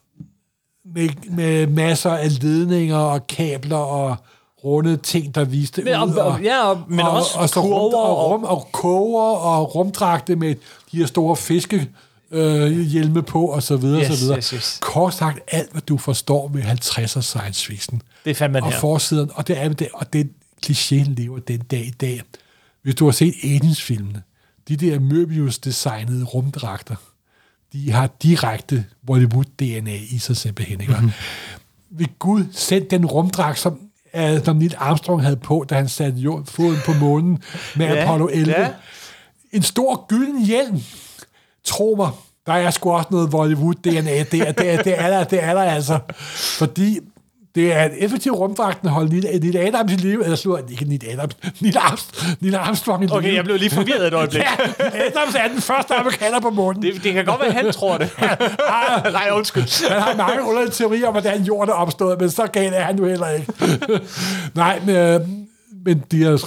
med, med masser af ledninger og kabler og runde ting, der viste Men, ud. og- og- ja, og- men og, også og, rum, kurver og, og- rum, og koger og rumdragte med de her store fiske øh, hjelme på, og så videre, Yes, så videre. yes, yes. Kort sagt, alt, hvad du forstår med 50'er science fiction. Det fandt man Og her. forsiden, og det er det, og den klichéen lever den dag i dag. Hvis du har set Aliens-filmene, de der Möbius-designede rumdragter, de har direkte Bollywood-DNA i sig simpelthen. Ikke? Mm-hmm. Ved Gud, send den rumdragt, som, uh, som Neil Armstrong havde på, da han satte jord, foden på månen med ja, Apollo 11. ja. Ja. En stor gylden hjelm. Tro mig, der er sgu også noget Bollywood-DNA. Det er, det, er, det, er der, det er der altså. Fordi det er en effektiv rumdragt, der holder Neil, Neil Adams i live, eller slår ikke Neil Adams, Neil Armstrong, Neil Armstrong i live. Okay, jeg blev lige forvirret et øjeblik. Ja, Adams er den første amerikaner på månen. Det, det kan godt være, han tror det. Nej, undskyld. Han har mange underlige teorier om, hvordan jorden er opstået, men så galt er han jo heller ikke. Nej, men, øh, men de har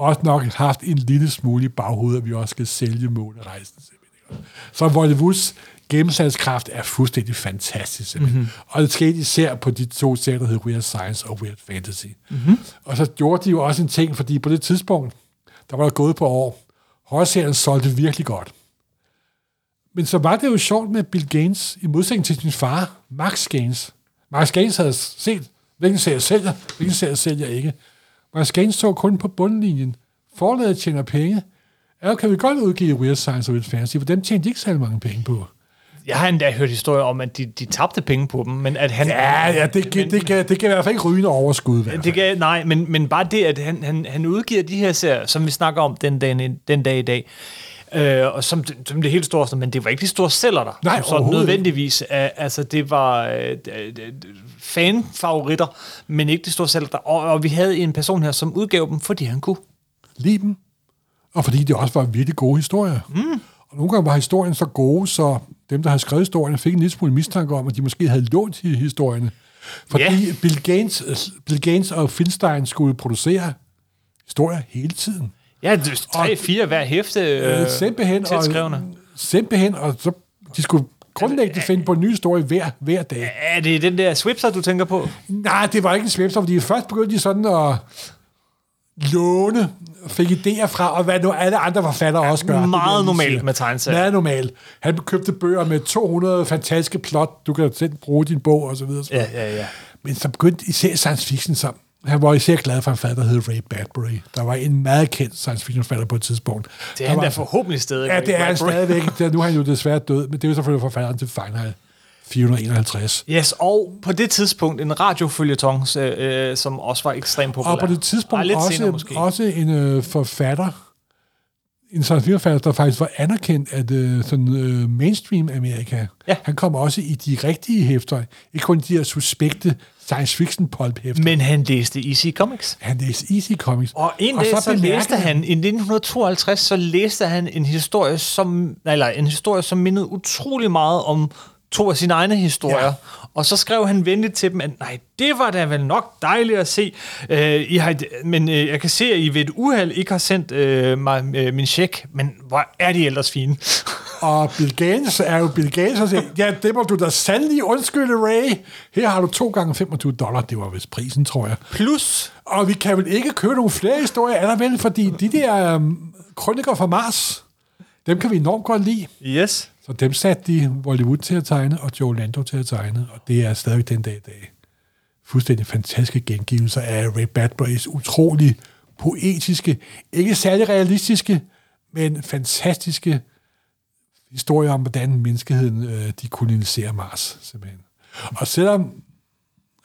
også nok haft en lille smule i baghovedet, at vi også skal sælge månerejsen. simpelthen. Så Hollywoods gennemslagskraft er fuldstændig fantastisk. Mm-hmm. Og det skete især på de to serier, der hedder Weird Science og Weird Fantasy. Mm-hmm. Og så gjorde de jo også en ting, fordi på det tidspunkt, der var der gået på år, Horrorserien solgte virkelig godt. Men så var det jo sjovt med Bill Gaines, i modsætning til sin far, Max Gaines. Max Gaines havde set, hvilken serie sælger, hvilken serie sælger ikke. Gaines så kun på bundlinjen. Forlaget tjener penge. Ja, kan vi godt udgive Weird Science og Weird Fantasy, for dem tjente de ikke særlig mange penge på. Jeg har endda hørt historier om, at de, de tabte penge på dem, men at han... Ja, ja det, kan, det, kan, det kan i hvert fald ikke ryge overskud. Det kan, nej, men, men bare det, at han, han, han udgiver de her serier, som vi snakker om den dag, den dag i dag, øh, og som, som det helt store, men det var ikke de store sælger der. Nej, som sådan nødvendigvis. Uh, altså, det var uh, fanfavoritter, men ikke de store der. Og, og vi havde en person her, som udgav dem, fordi han kunne. lide dem, og fordi det også var virkelig gode historier. Mm. Og nogle gange var historien så gode, så dem, der havde skrevet historierne, fik en lille smule mistanke om, at de måske havde lånt historierne. Fordi Ja. Bill, Gaines, Bill Gaines og Finstein skulle producere historier hele tiden. Ja, det er tre, fire hver hæfte. Øh, Øh, simpelthen, og, simpelthen, og så de skulle grundlæggende finde på en ny historie hver, hver dag. Er det den der Swipser, du tænker på? Nej, det var ikke en svipser, fordi først begyndte de sådan at låne, fik idéer fra, og hvad nu alle andre forfattere også gør. Meget normalt med tegneserier. Meget normalt. Han købte bøger med 200 fantastiske plot, du kan selv bruge din bog, og så videre. Ja, ja, ja. Men så begyndte især science fiction, så han var især glad for en forfatter, der hed Ray Bradbury. Der var en meget kendt science fiction forfatter på et tidspunkt. Det er Der han var- da forhåbentlig stadig. Ja, det er han stadigvæk. Nu er han jo desværre død, men det er jo selvfølgelig forfatteren til Fahrenheit 451. Yes, og på det tidspunkt en radiofølgetong, øh, øh, som også var ekstremt populær. Og på det tidspunkt Ej, også, senere måske. også en øh, forfatter, en science fiction forfatter, der faktisk var anerkendt af det, sådan, øh, mainstream Amerika. Ja. Han kom også i de rigtige hæfter, ikke kun de her suspekte science fiction pulp hæfter. Men han læste EC Comics. Han læste Easy Comics. Og en dag så, så læste han, i 1952, så læste han en historie, som, eller en historie, som mindede utrolig meget om to af sine egne historier. Ja. Og så skrev han venligt til dem, at nej, det var da vel nok dejligt at se. Øh, I har, men øh, jeg kan se, at I ved et uheld ikke har sendt øh, mig øh, min check, men hvor er de ellers fine. Og Bill Gaines er jo Bill Gaines, og siger, ja, det må du da sandelig undskylde, Ray. Her har du to gange 25 dollar. Det var vist prisen, tror jeg. Plus, Og vi kan vel ikke købe nogle flere historier, er der vel? Fordi de der um, krøniker fra Mars, dem kan vi enormt godt lide. yes. Så dem satte de Hollywood til at tegne, og Joe Lando til at tegne, og det er stadig den dag i dag. Fuldstændig fantastiske gengivelser af Ray Bradburys utrolig poetiske, ikke særlig realistiske, men fantastiske historier om, hvordan menneskeheden øh, de koloniserer Mars, simpelthen. Og selvom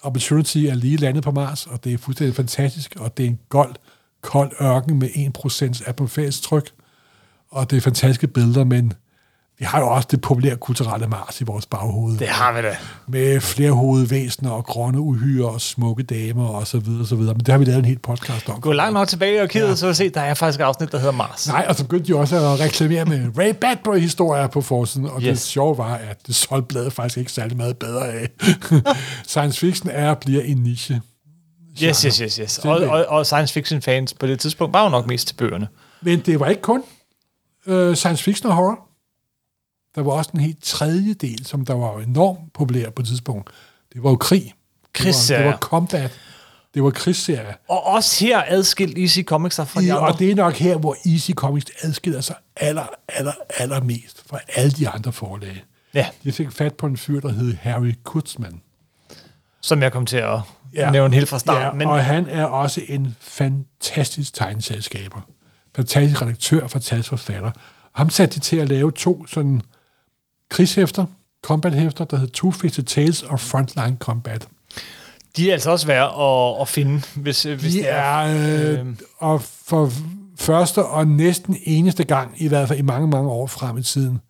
Opportunity er lige landet på Mars, og det er fuldstændig fantastisk, og det er en gold, kold ørken med 1% atmosfærisk tryk, og det er fantastiske billeder, men vi har jo også det populære kulturelle Mars i vores baghoved. Det har vi da. Med flere hovedvæsener og grønne uhyre og smukke damer og så videre, og så videre. Men det har vi lavet en helt podcast om. Gå langt nok tilbage og kigge, ja. så vil se, der er faktisk et afsnit, der hedder Mars. Nej, og så begyndte de også at reklamere med Ray Bradbury-historier på forsiden, og yes. det sjove var, at det solgte bladet faktisk ikke særlig meget bedre af. Science fiction er og bliver en niche. Yes, yes, yes, yes. Og, og, og science fiction fans på det tidspunkt var jo nok mest til bøgerne. Men det var ikke kun uh, science fiction og horror. Der var også en helt tredje del, som der var enormt populær på et tidspunkt. Det var jo krig. Det var, det var combat. Det var krigsserie. Og også her adskilt Easy Comics fra de ja, andre. Og det er nok her, hvor Easy Comics adskiller sig aller, aller, aller mest fra alle de andre forlag. Ja. De fik fat på en fyr, der hed Harry Kurtzman. Som jeg kom til at ja. nævne helt fra starten. Ja, men... og han er også en fantastisk tegneselskaber. Fantastisk redaktør, fantastisk forfatter. Ham satte de til at lave to sådan krigshæfter, combat-hæfter, der hedder Two-Fisted Tales og Frontline Combat. De er altså også værd at, at finde, hvis, de hvis det er... er øh, og for første og næsten eneste gang, i hvert fald i mange, mange år frem i tiden,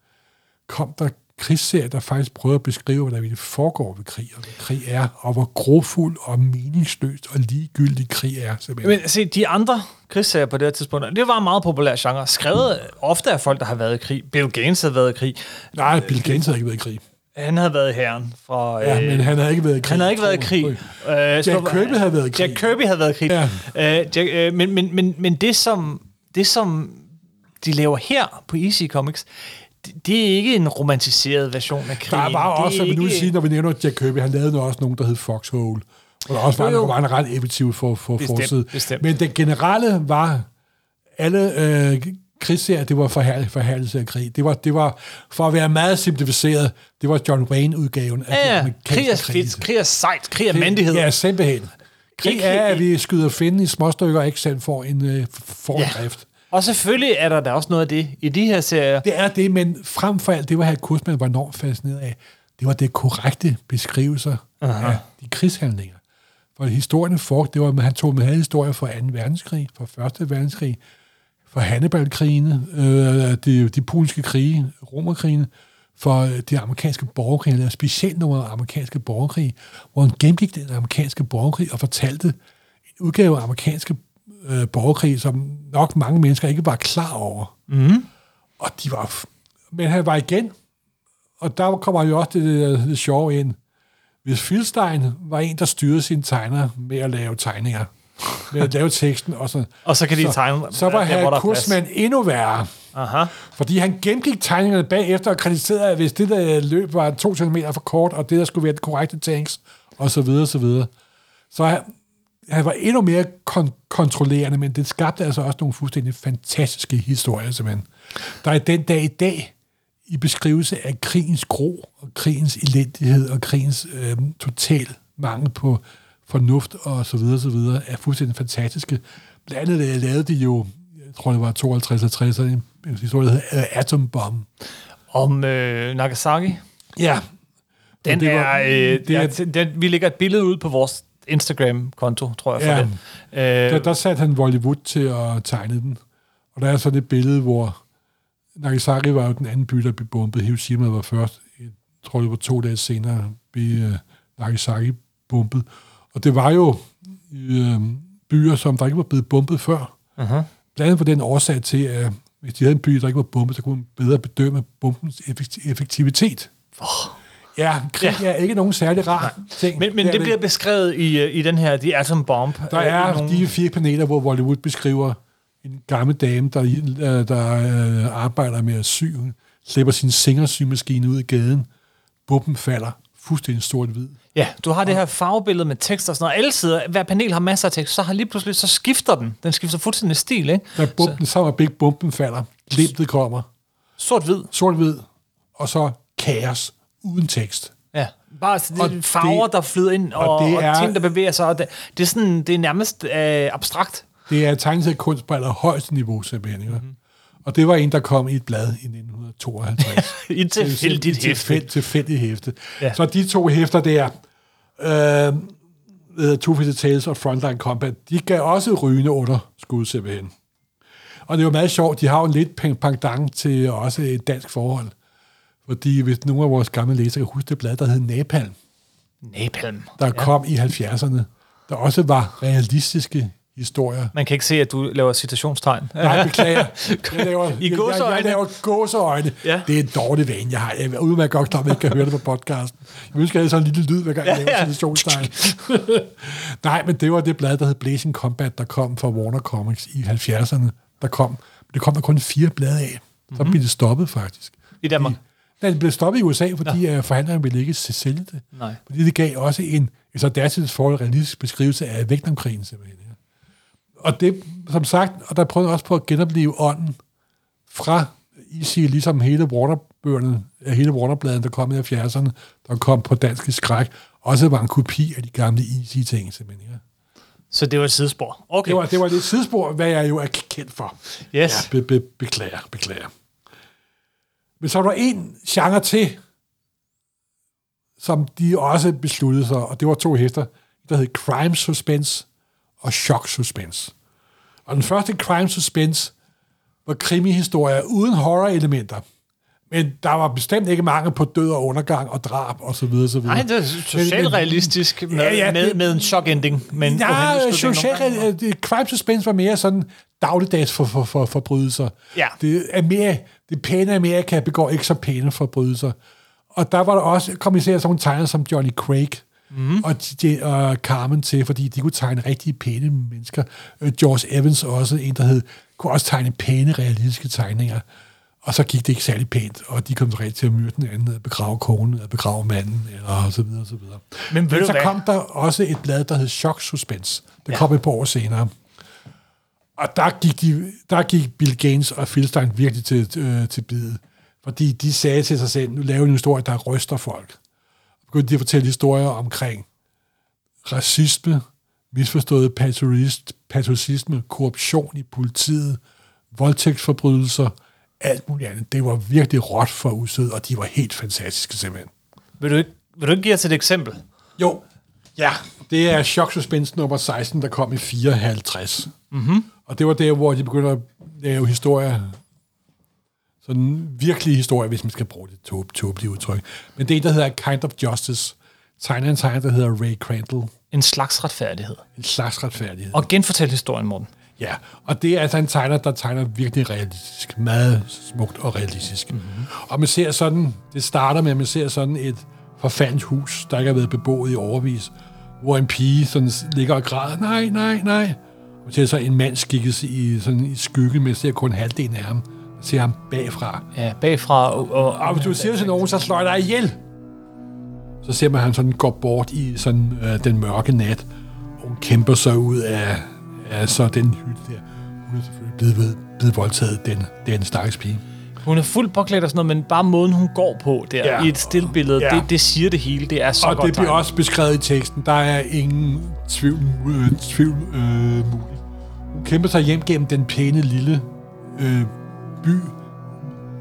kom der krigsserier, der faktisk prøver at beskrive, hvad der foregår ved krig, og hvad krig er, og hvor grofuld og meningsløst og ligegyldig krig er. Simpelthen. Men se, de andre krigsserier på det her tidspunkt, det var en meget populær genre, skrevet ofte af folk, der har været i krig. Bill Gaines havde været i krig. Nej, Bill Gaines havde ikke været i krig. Han havde været i herren. Fra, ja, øh, men han havde ikke været i krig. Han havde ikke været i krig. Uh, Jack Kirby havde været i krig. Jack Kirby havde været i krig. Ja. Uh, Jack, uh, men, men, men, men det, som, det, som de laver her på Easy Comics, det er ikke en romantiseret version af krigen. Der var også, som vi nu sige, når vi nævner Jack Kirby, han lavede også nogen, der hed Foxhole. Og der også var, jo, jo. var en ret effektiv for, for bestemt, forside. Bestemt. Men det generelle var, alle øh, krigsserier, det var forhærlig, forhærligelse af krig. Det var, det var, for at være meget simplificeret, det var John Wayne-udgaven af ja, ja. krig er fedt, krig er sejt, krig er mandighed. Ja, simpelthen. Krig er, at vi skyder fjenden i småstykker og ikke selv får en øh, fordrift. Ja. Og selvfølgelig er der da også noget af det i de her serier. Det er det, men frem for alt, det var her Kursman var enormt fascineret af, det var det korrekte beskrivelser Aha. af de krigshandlinger. For historien for, det var, han tog med historier fra 2. verdenskrig, fra 1. verdenskrig, fra Hannibal-krigene, øh, de, de polske krige, romerkrigene, for de amerikanske borgerkrig, eller specielt nogle amerikanske borgerkrig, hvor han gennemgik den amerikanske borgerkrig og fortalte en udgave af amerikanske øh, borgerkrig, som nok mange mennesker ikke var klar over. Mm. Og de var... Men han var igen, og der kommer jo også det, det, det sjove ind. Hvis Filstein var en, der styrede sine tegner med at lave tegninger, med at lave teksten, og så, og så kan de så, tegne, så var her kursmand endnu værre. Aha. Fordi han gennemgik tegningerne bagefter og kritiserede, at hvis det der løb var to cm for kort, og det der skulle være det korrekte tanks, og så videre, så videre. Så han, var endnu mere kon- kontrollerende, men det skabte altså også nogle fuldstændig fantastiske historier, simpelthen. Der er den dag i dag, i beskrivelse af krigens gro, og krigens elendighed, og krigens øh, total mangel på fornuft, og så videre, så videre, er fuldstændig fantastiske. Blandt andet lavede de jo, jeg tror det var 52 eller 60, en historie, der hedder Atom Bomb. Om øh, Nagasaki? Ja. Den det var, er, øh, det er, den, vi lægger et billede ud på vores Instagram-konto, tror jeg, for ja. den. Øh, der, der satte han Bollywood til at tegne den. Og der er sådan et billede, hvor Nagasaki var jo den anden by, der blev bombet. Hiroshima var først. Jeg tror, det var to dage senere, blev uh, Nagasaki bombet. Og det var jo uh, byer, som der ikke var blevet bombet før. Uh-huh. Blandt andet på den årsag til, at hvis de havde en by, der ikke var bombet, så kunne man bedre bedømme bombens effektivitet. Oh. Ja, krig ja. er ikke nogen særlig rar Nej. ting. Men, men det, det bliver beskrevet i, øh, i den her The Atom Bomb. Der er nogle... de fire paneler, hvor Hollywood beskriver en gammel dame, der, øh, der øh, arbejder med at sy. slipper sin singersymaskine ud i gaden. Bumpen falder fuldstændig stort-hvid. Ja, du har det her farvebillede med tekst og sådan noget. Alle sider, hver panel har masser af tekst, så har lige pludselig, så skifter den. Den skifter fuldstændig stil, ikke? Da bumpen, så, er begge bumpen falder. Glimtet kommer. Sort-hvid. Sort-hvid. Og så kaos uden tekst. Ja, bare det og farver, det, der flyder ind, og, og, det er, og ting, der bevæger sig. Og det, det, er, sådan, det er nærmest øh, abstrakt. Det er tegnet kunst på allerhøjeste niveau, simpelthen. Mm-hmm. Og det var en, der kom i et blad i 1952. I et tilfældigt hæfte. Tilfæld, tilfældigt hæfte. Ja. Så de to hæfter der, øh, Two Fisted Tales og Frontline Combat, de gav også rygende under skud, simpelthen. Og det var meget sjovt, de har jo en lidt pendant til også et dansk forhold. Fordi hvis nogle af vores gamle læsere kan huske det blad, der hed Napalm, Napalm. der ja. kom i 70'erne, der også var realistiske historier. Man kan ikke se, at du laver citationstegn. Nej, beklager. Jeg laver, I jeg, jeg, jeg laver gåseøjne. Ja. Det er en dårlig vane, jeg har. Jeg er udmærket godt klar, at man ikke kan høre det på podcasten. Jeg ønsker, at jeg sådan en lille lyd, hver gang jeg Ja, laver ja. citationstegn. Nej, men det var det blad, der hed Blazing Combat, der kom fra Warner Comics i 70'erne. Der kom, det kom der kun fire blade af. Så Mhm. blev det stoppet, faktisk. I Danmark. Nej, det blev stoppet i USA, fordi ja. forhandlerne ville ikke sælge det. Nej. Fordi det gav også en, en så datidens forhold realistisk beskrivelse af Vietnamkrigen, simpelthen. Ja. Og det, som sagt, og der prøvede også på at genopleve ånden fra EC, ligesom hele Warner-bøgerne, øh, hele Warner-bladen, der kom i 70'erne, der kom på dansk skræk, også var en kopi af de gamle EC-ting, simpelthen. Ja. Så det var et sidespor. Okay. Det, var, det var lidt sidespor, hvad jeg jo er kendt for. Yes. Ja, be, be, beklager, beklager. Men så er der en genre til, som de også besluttede sig, og det var to hester, der hed Crime Suspense og Shock Suspense. Og den første Crime Suspense var krimihistorier uden horror-elementer. Men der var bestemt ikke mange på død og undergang og drab og så videre, så videre. Nej, det er socialt realistisk med, Ja, ja, med, det- med en shock ending. Men Ja, social, crime suspense var mere sådan dagligdags for, for, for forbrydelser. Ja. Det, er mere, det pæne Amerika begår ikke så pæne forbrydelser. Og der var der også, kom især sådan nogle tegner som Johnny Craig mm. og, DJ, og Carmen til, fordi de kunne tegne rigtig pæne mennesker. Øh, George Evans også, en der hed, kunne også tegne pæne, realistiske tegninger. Og så gik det ikke særlig pænt, og de kom rigtig til at myrde den anden, at begrave konen, at begrave manden, eller så videre, så videre. Men ved du så hvad? kom der også et blad, der hed Shock Suspense. Det ja. kom et par år senere. Og der gik, de, der gik Bill Gaines og Phil Stein virkelig til, øh, til bide. Fordi de sagde til sig selv, nu laver vi en historie, der ryster folk. Og begyndte de at fortælle historier omkring racisme, misforstået patriotisme, korruption i politiet, voldtægtsforbrydelser, alt muligt andet. Det var virkelig råt for usød, og de var helt fantastiske simpelthen. Vil du, ikke, vil du ikke give os et eksempel? Jo. Ja, det er Shock Suspense nummer 16, der kom i 54. Mm-hmm. Og det var der, hvor de begynder at lave historier, sådan virkelige historier, hvis man skal bruge det tåb, tåbelige udtryk. Men det er en, der hedder Kind of Justice. Tegner en tegner, der hedder Ray Crandall. En slags retfærdighed. En slags retfærdighed. Og genfortæl historien, Morten. Ja, og det er altså en tegner, der tegner virkelig realistisk. Meget smukt og realistisk. Mm-hmm. Og man ser sådan, det starter med, at man ser sådan et forfaldt hus, der ikke har været beboet i overvis, hvor en pige sådan ligger og græder, nej, nej, nej. Og ser så en mand skikkes i, sådan i skygge, men ser kun halvdelen af ham. Ser ham bagfra. Ja, bagfra og... og, Og hvis du siger til nogen, så slår jeg dig ihjel. Så ser man, at han sådan går bort i sådan øh, den mørke nat. Og hun kæmper sig ud af, af så den hytte der. Hun er selvfølgelig blevet, ved, blevet voldtaget, den, den stakkels pige. Hun er fuldt påklædt og sådan noget, men bare måden, hun går på der Ja. i et stillbillede, Ja. det, det siger det hele. Det er så og godt det bliver tegnet. også beskrevet i teksten. Der er ingen tvivl, øh, tvivl øh, mulig. Kæmper sig hjem gennem den pæne lille øh, by,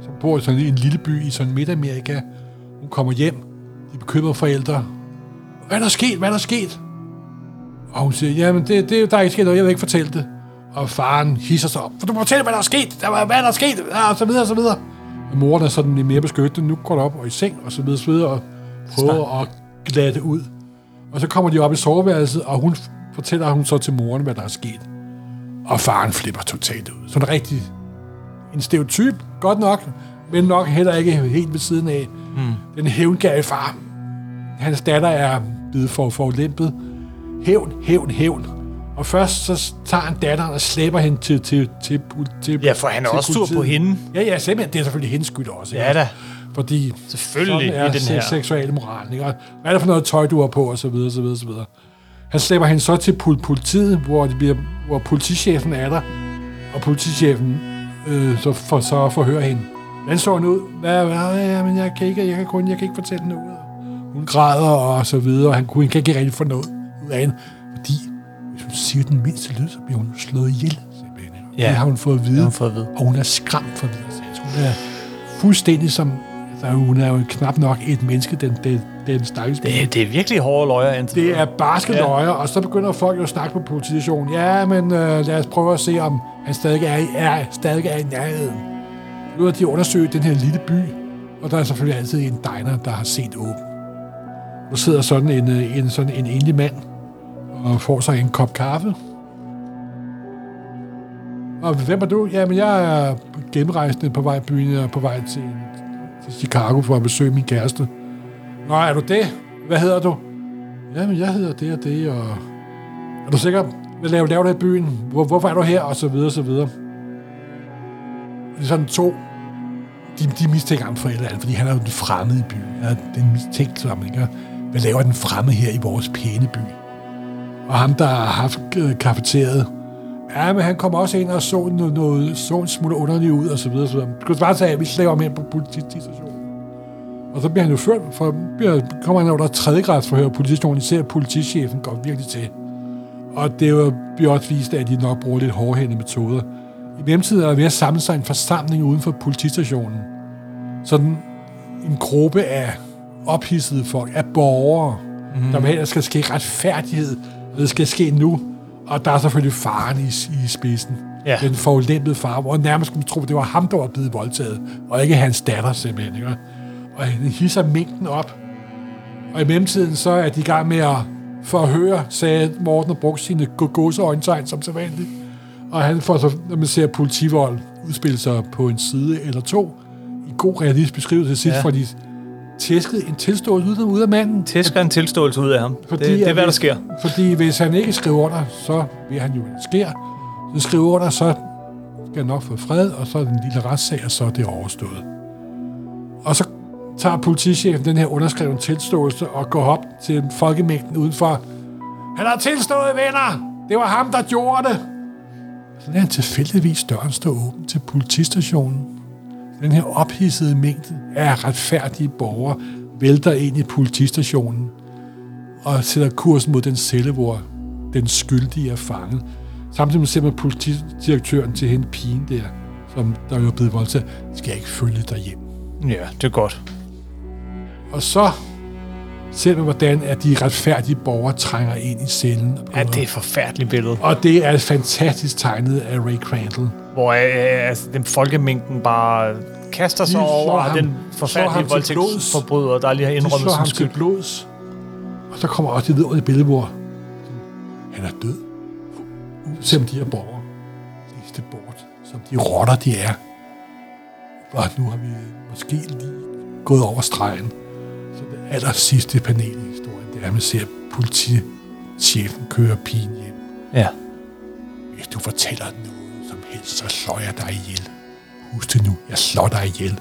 som bor i sådan en lille by i sådan Midt-Amerika. Hun kommer hjem. De bekymrede forældre. Hvad er der sket? Hvad er der sket? Og hun siger, jamen det, det, der er ikke sket noget, jeg vil ikke fortælle det. Og faren hisser sig op. For du må fortælle, hvad der er sket. Der var, hvad er der sket? Ja, og så videre, og så videre. Og moren er sådan lidt mere beskyttet. Nu går der op og i seng, og så videre, så videre, og prøver at glatte ud. Og så kommer de op i soveværelset, og hun fortæller hun så til moren, hvad der er sket. Og faren flipper totalt ud. Sådan rigtig en stereotyp, godt nok, men nok heller ikke helt ved siden af. Mm. Den hævngave far. Hans datter er blevet for forulæmpet. Hævn, hævn, hævn. Og først så tager han datteren og slæber hende til, til, til, til Ja, for han er til også sur på hende. Ja, ja, simpelthen. Det er selvfølgelig hendes skyld også. Ja ikke? da. Fordi Selvfølgelig sådan er i den her. se- seksuelle moral. Ikke? Og hvad er det for noget tøj, du har på, og så videre, så videre, så videre. Han slæber hende så til pol- politiet, hvor, det bliver, hvor politichefen er der, og politichefen øh, så, for, så forhører hende. Hvordan så hun ud? Hvad, hvad, ja, men jeg kan, ikke, jeg, kan kun, jeg kan ikke fortælle noget. Hun græder og så videre, og han kunne ikke rigtig få noget ud af hende, fordi hvis hun siger den mindste lyd, så bliver hun slået ihjel. Ja. Det har hun fået at vide. har hun fået at vide. Og hun er skræmt for det. Altså, hun er fuldstændig som... Altså, hun er jo knap nok et menneske, den, den, den stakkels Det, det er virkelig hårde løjer indtil det er barske Ja. løjer, og så begynder folk jo at snakke på politistationen. Ja, men øh, lad os prøve at se, om han stadig er, er, stadig er i nærheden. Nu har de undersøgt den her lille by, Og der er selvfølgelig altid en diner, der har set åben. Der sidder sådan en, øh, en, sådan en enlig mand og får sig en kop kaffe. Og hvem er du? Jamen, jeg er gennemrejsende på vej i byen og på vej til, til Chicago for at besøge min kæreste. Nå, er du det? Hvad hedder du? Jamen, jeg hedder det og det, og... Er du sikker? Hvad laver, laver du i byen? Hvor, hvorfor er du her? Og så videre, og så videre. Det er sådan to... De, de mistænker ham for et eller andet, fordi han er jo den fremmede i byen. Ja, det er mistænkt som, ikke? Hvad laver den fremmede her i vores pæne by? Og ham, der har haft øh, ja, men han kom også ind og så noget, noget så en smule underligt ud, og så videre, så videre. Kan bare sige, at vi slæver ham ind på politistationen. Og så bliver han jo ført, for bliver, kommer han under tredje grads forhør politistationen, især politichefen går virkelig til. Og det er jo bliver også vist, at de nok bruger lidt hårdhændede metoder. I mellemtiden er der ved at samle sig en forsamling uden for politistationen. Sådan en gruppe af ophidsede folk, af borgere, mm. der at der skal ske retfærdighed, og det skal ske nu. Og der er selvfølgelig faren i, i spidsen. Ja. Den forulæmpede far, hvor nærmest man tro, at det var ham, der var blevet voldtaget, og ikke hans datter simpelthen. Ikke? Og han hisser mængden op. Og i mellemtiden så er de i gang med at forhøre, sagde Morten og brugte sine gåseøjntegn som sædvanligt. Og han får så, når man ser politivold udspille sig på en side eller to, i god realistisk beskrivelse til sidst, Ja. ja. fordi tæsket en tilståelse ud, af manden. Tæsker en tilståelse ud af ham. Fordi, det, det er, hvad der sker. Fordi hvis han ikke skriver under, så vil han jo, sker. Så skriver under, så skal han nok få fred, og så er den lille retssag, og så er det overstået. Og så tager politichefen den her underskrevne tilståelse og går op til folkemængden udenfor. Han har tilstået, venner! Det var ham, der gjorde det! Så lader han tilfældigvis døren stå åben til politistationen. Den her ophidsede mængde af retfærdige borgere vælter ind i politistationen og sætter kursen mod den celle, hvor den skyldige er fanget. Samtidig med ser man politidirektøren til hende pigen der, som der jo er blevet voldtaget, skal jeg ikke følge dig hjem. Ja, det er godt. Og så man, hvordan at de retfærdige borgere trænger ind i cellen. Ja, det er et forfærdeligt billede. og det er fantastisk tegnet af Ray Crandall. Hvor øh, altså, den folkemængden bare kaster sig De over ham- den forfærdelige voldtægtsforbryder, der lige har indrømmet sin til skyld. blods. Og så kommer også det vidunderlige billede, hvor han er død. Selvom de her borgere læste bort, som de rotter, de er. Og nu har vi måske lige gået over stregen. Det aller sidste panel i historien, det er, at man ser politichefen køre pigen hjem. Ja. Hvis du fortæller noget som helst, så slår jeg dig ihjel. Husk det nu, jeg slår dig ihjel.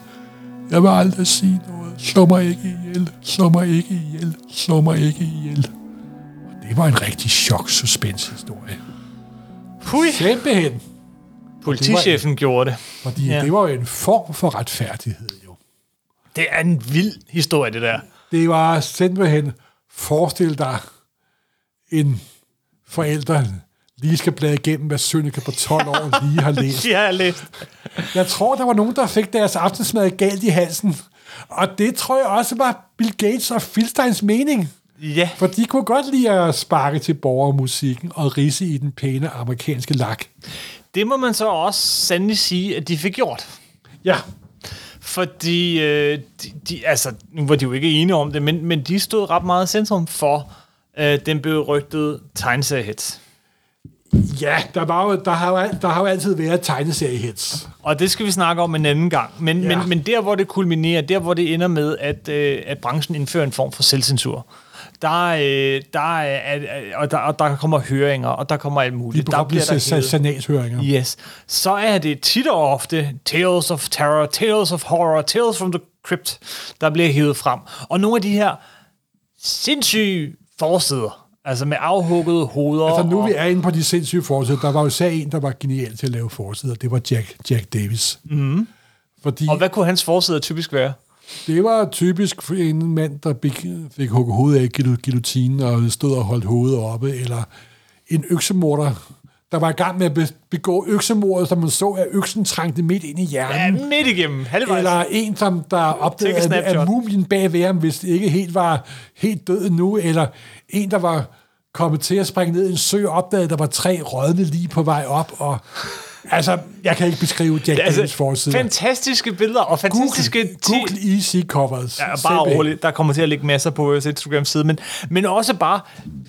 Jeg vil aldrig sige noget. Slå mig ikke ihjel. Slå mig ikke ihjel. Slå mig ikke ihjel. Og det var en rigtig chok-suspense-historie. Hui. Simpelthen. Politichefen gjorde det. Fordi ja. det var jo en form for retfærdighed, jo. Det er en vild historie, det der. Det var simpelthen, forestil dig en forælder lige skal blade igennem, hvad Sønneke på 12 år lige har læst. De har jeg læst. Jeg tror, der var nogen, der fik deres aftensmad galt i halsen. Og det tror jeg også var Bill Gates og Philsteins mening. Ja. For de kunne godt lide at sparke til borgermusikken og risse i den pæne amerikanske lak. Det må man så også sandelig sige, at de fik gjort. Ja, Fordi, øh, de, de, altså, nu var de jo ikke enige om det, men, men de stod ret meget centrum for øh, den berygtede tegneseriehits. ja der, var jo, der, har der har jo altid været tegneseriehits. Og det skal vi snakke om en anden gang. Men. Ja. men, men der, hvor det kulminerer, der, hvor det ender med, at, øh, at branchen indfører en form for selvcensur, der, øh, der, er, og der, og der kommer høringer, og der kommer alt De muligt. Der berømte bliver der sanatshøringer. Yes. Så er det tit og ofte Tales of Terror, Tales of Horror, Tales from the Crypt, der bliver hævet frem. Og nogle af de her sindssyge forsider, altså med afhuggede hoveder. Altså nu og, vi er inde på de sindssyge forsider, der var jo især en, der var genial til at lave forsider. Det var Jack, Jack Davis. Mm. Fordi og hvad kunne hans forsider typisk være? Det var typisk for en mand, der fik, hugget hovedet af guillotinen og stod og holdt hovedet oppe, eller en øksemorder, der var i gang med at be- begå øksemordet, som man så, at øksen trængte midt ind i Ja, hjernen. midt igennem, halvvejs. Eller en, som der opdagede, at, at mumien bag ved ham, hvis det ikke helt var helt død nu, eller en, der var kommet til at springe ned i en sø og opdagede, at der var tre rådne lige på vej op, og Altså, jeg kan ikke beskrive Jack Altså, Daniels forside. fantastiske billeder og fantastiske... Google, Google Easy Covers. Ja, bare roligt. Der kommer til at ligge masser på vores Instagram-side, men, men også bare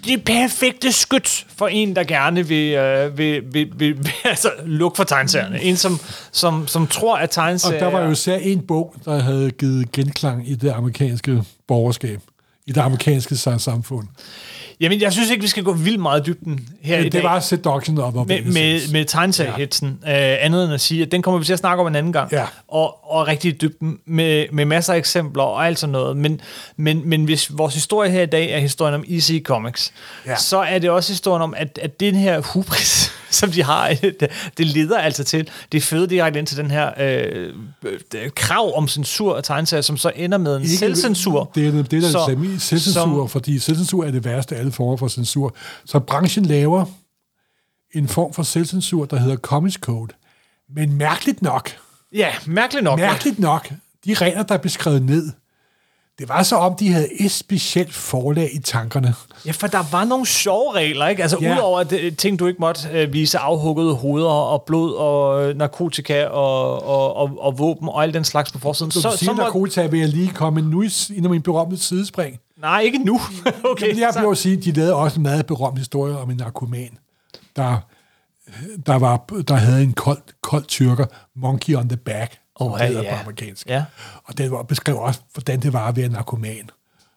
det perfekte skyt for en, der gerne vil, øh, vil, vil, vil, vil altså, lukke for tegneserierne. En, som, som, som tror, at Og tegneserier... der var jo især en bog, der havde givet genklang i det amerikanske borgerskab. I det amerikanske sam- samfund. Jamen, jeg synes ikke, vi skal gå vildt meget dybden her i Men dag. det var Seduction of med, med, med tegneseriehitsen, ja. øh, andet end at sige, at den kommer vi til at snakke om en anden gang, Ja. og, og rigtig i dybden, med, med masser af eksempler og alt sådan noget, men, men, men hvis vores historie her i dag er historien om EC Comics, Ja. så er det også historien om, at, at den her hubris, som de har, det, det leder altså til, det føder direkte ind til den her øh, øh, krav om censur af tegneserier, som så ender med en Ikke- selvcensur. Det er det, der Så- er selvcensur, som- fordi selvcensur er det værste af alle former for censur. Så branchen laver en form for selvcensur, der hedder Comics Code. Men mærkeligt nok, Ja, mærkeligt nok. mærkeligt nok, de regler, der er beskrevet ned, det var så om, de havde et specielt forlag i tankerne. Ja, for der var nogle sjove regler, ikke? Altså, Ja. udover at, øh, ting, du ikke måtte øh, vise afhuggede hoveder og blod og øh, narkotika og, og, og, og våben og alt den slags på forsiden. Så, så, siger, må- narkotika, vil jeg lige komme nu i, ind i min berømte sidespring. Nej, ikke nu. okay, Jamen, jeg så- vil sige, de lavede også en meget berømt historie om en narkoman, der, der, var, der havde en kold, kold tyrker, Monkey on the Back, det hedder ja. på amerikansk. Ja. Og den var beskrev også, hvordan det var at være narkoman,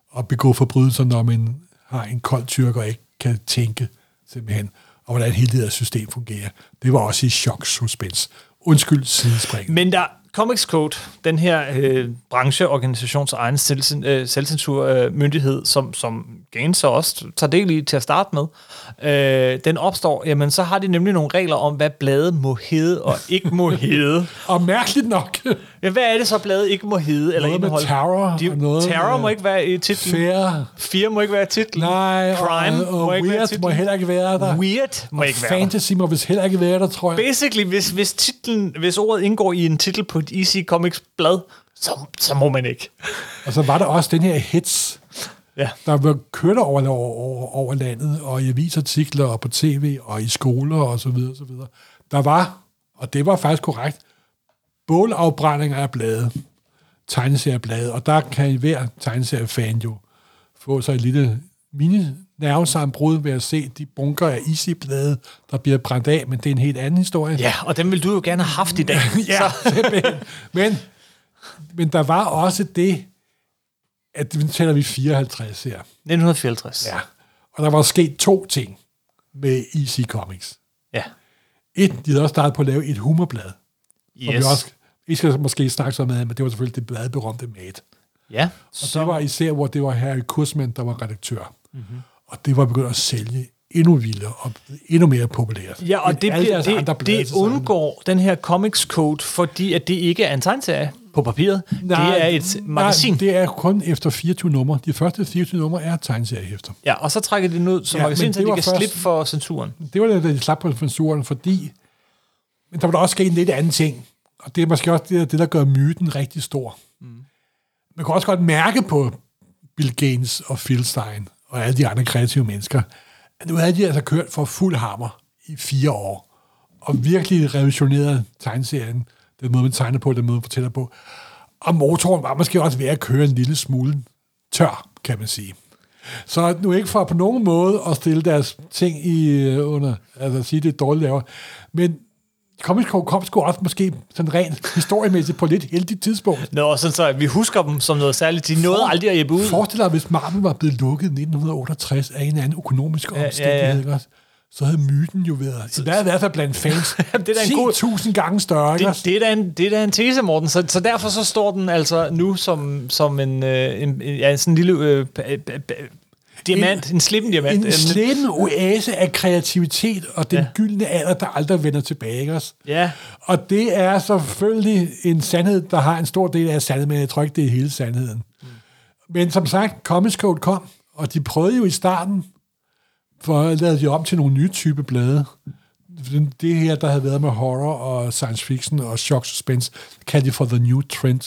og begå forbrydelser, når man har en kold tyrker og ikke kan tænke, simpelthen, og hvordan hele det her system fungerer. Det var også i chok suspense. Undskyld sidespring. Men der, Comics Code, den her øh, brancheorganisations egen selvcen, øh, selvcensurmyndighed, øh, som, som Gaines så også tager del i til at starte med, øh, den opstår, jamen så har de nemlig nogle regler om, hvad blade må hedde og ikke må hedde. Og mærkeligt nok, Ja, hvad er det så, bladet ikke må hedde eller Noget med indeholde? terror De, og noget terror med- må ikke være i titlen. fair, Fear må ikke være titlen. nej, Crime og, må og ikke være weird titlen. må heller ikke være der. Weird må ikke være der. Fantasy må vist heller ikke være der, tror jeg. Basically, hvis, hvis, titlen, hvis ordet indgår i en titel på et EC Comics blad, så, så må man ikke. Og så var der også den her hits, Ja. der var kørt over, over, over, over landet, og i avisartikler, og på tv, og i skoler, og så videre, og så videre. Der var, og det var faktisk korrekt, bålafbrændinger af blade, tegneserieblade, og der kan hver tegneseriefan jo få sig et lille mini nervesambrud ved at se de bunker af easy-blade, der bliver brændt af, men det er en helt anden historie. Ja, og dem vil du jo gerne have haft i dag. Ja, simpelthen. Men, men der var også det, at nu tæller vi 54 her. 1954. Ja. Og der var sket to ting med EC Comics. ja. Et, de havde også startet på at lave et humorblad. Som Yes. vi også, vi skal måske snakke så med, men det var selvfølgelig det bladberømte Mad. Ja. Og Så, det var især, hvor det var Harry Kursman, der var redaktør. Mhm. Mm-hmm. Og det var begyndt at sælge endnu vildere og endnu mere populært. ja, og det, bliver, deres andre det, det undgår den her Comics Code, fordi at det ikke er en tegneserie på papiret. Nej, det er et magasin. Nej, det er kun efter 24 numre. De første 24 numre er tegneseriehæfter. Ja, og så trækker de den ud som Ja, magasin, så det de kan først- slippe for censuren. Det var det, da de slap på censuren, fordi... Men der var der også sket en lidt anden ting. Og det er måske også det, det der gør myten rigtig stor. Mm. Man kan også godt mærke på Bill Gaines og Phil Stein og alle de andre kreative mennesker, at nu havde de altså kørt for fuld hammer i fire år. Og virkelig revisioneret tegneserien. Den måde, man tegner på, den måde, man fortæller på. Og motoren var måske også ved at køre en lille smule tør, kan man sige. Så nu ikke for på nogen måde at stille deres ting i øh, under, altså at sige, det er dårligt laver, men Comics Code kom sgu også måske sådan rent historiemæssigt på et lidt heldigt tidspunkt. Nå, sådan så vi husker dem som noget særligt. De nåede aldrig at jæbe ud. Forestil dig, hvis Marvel var blevet lukket i 1968 af en eller anden økonomisk ja, omstændighed, ja. ja, så havde myten jo været, i hvert- i hvert fald blandt fans, det er en god- 10.000 gange større. Det, det, er da en, det er da en tese, Morten. Så, så derfor så står den altså nu som, som en, øh, en, en ja, sådan en lille øh, diamant, en, en slippen diamant. en slitten oase af kreativitet og den Ja. gyldne alder, der aldrig vender tilbage. Ikke også? Ja, Og det er selvfølgelig en sandhed, der har en stor del af sandheden, men jeg tror ikke, det er hele sandheden. Mm. Men som sagt, Comics Code kom, og de prøvede jo i starten, for at lave de om til nogle nye type blade. Det her, der havde været med horror og science fiction og shock suspense, kaldte de for The New Trend.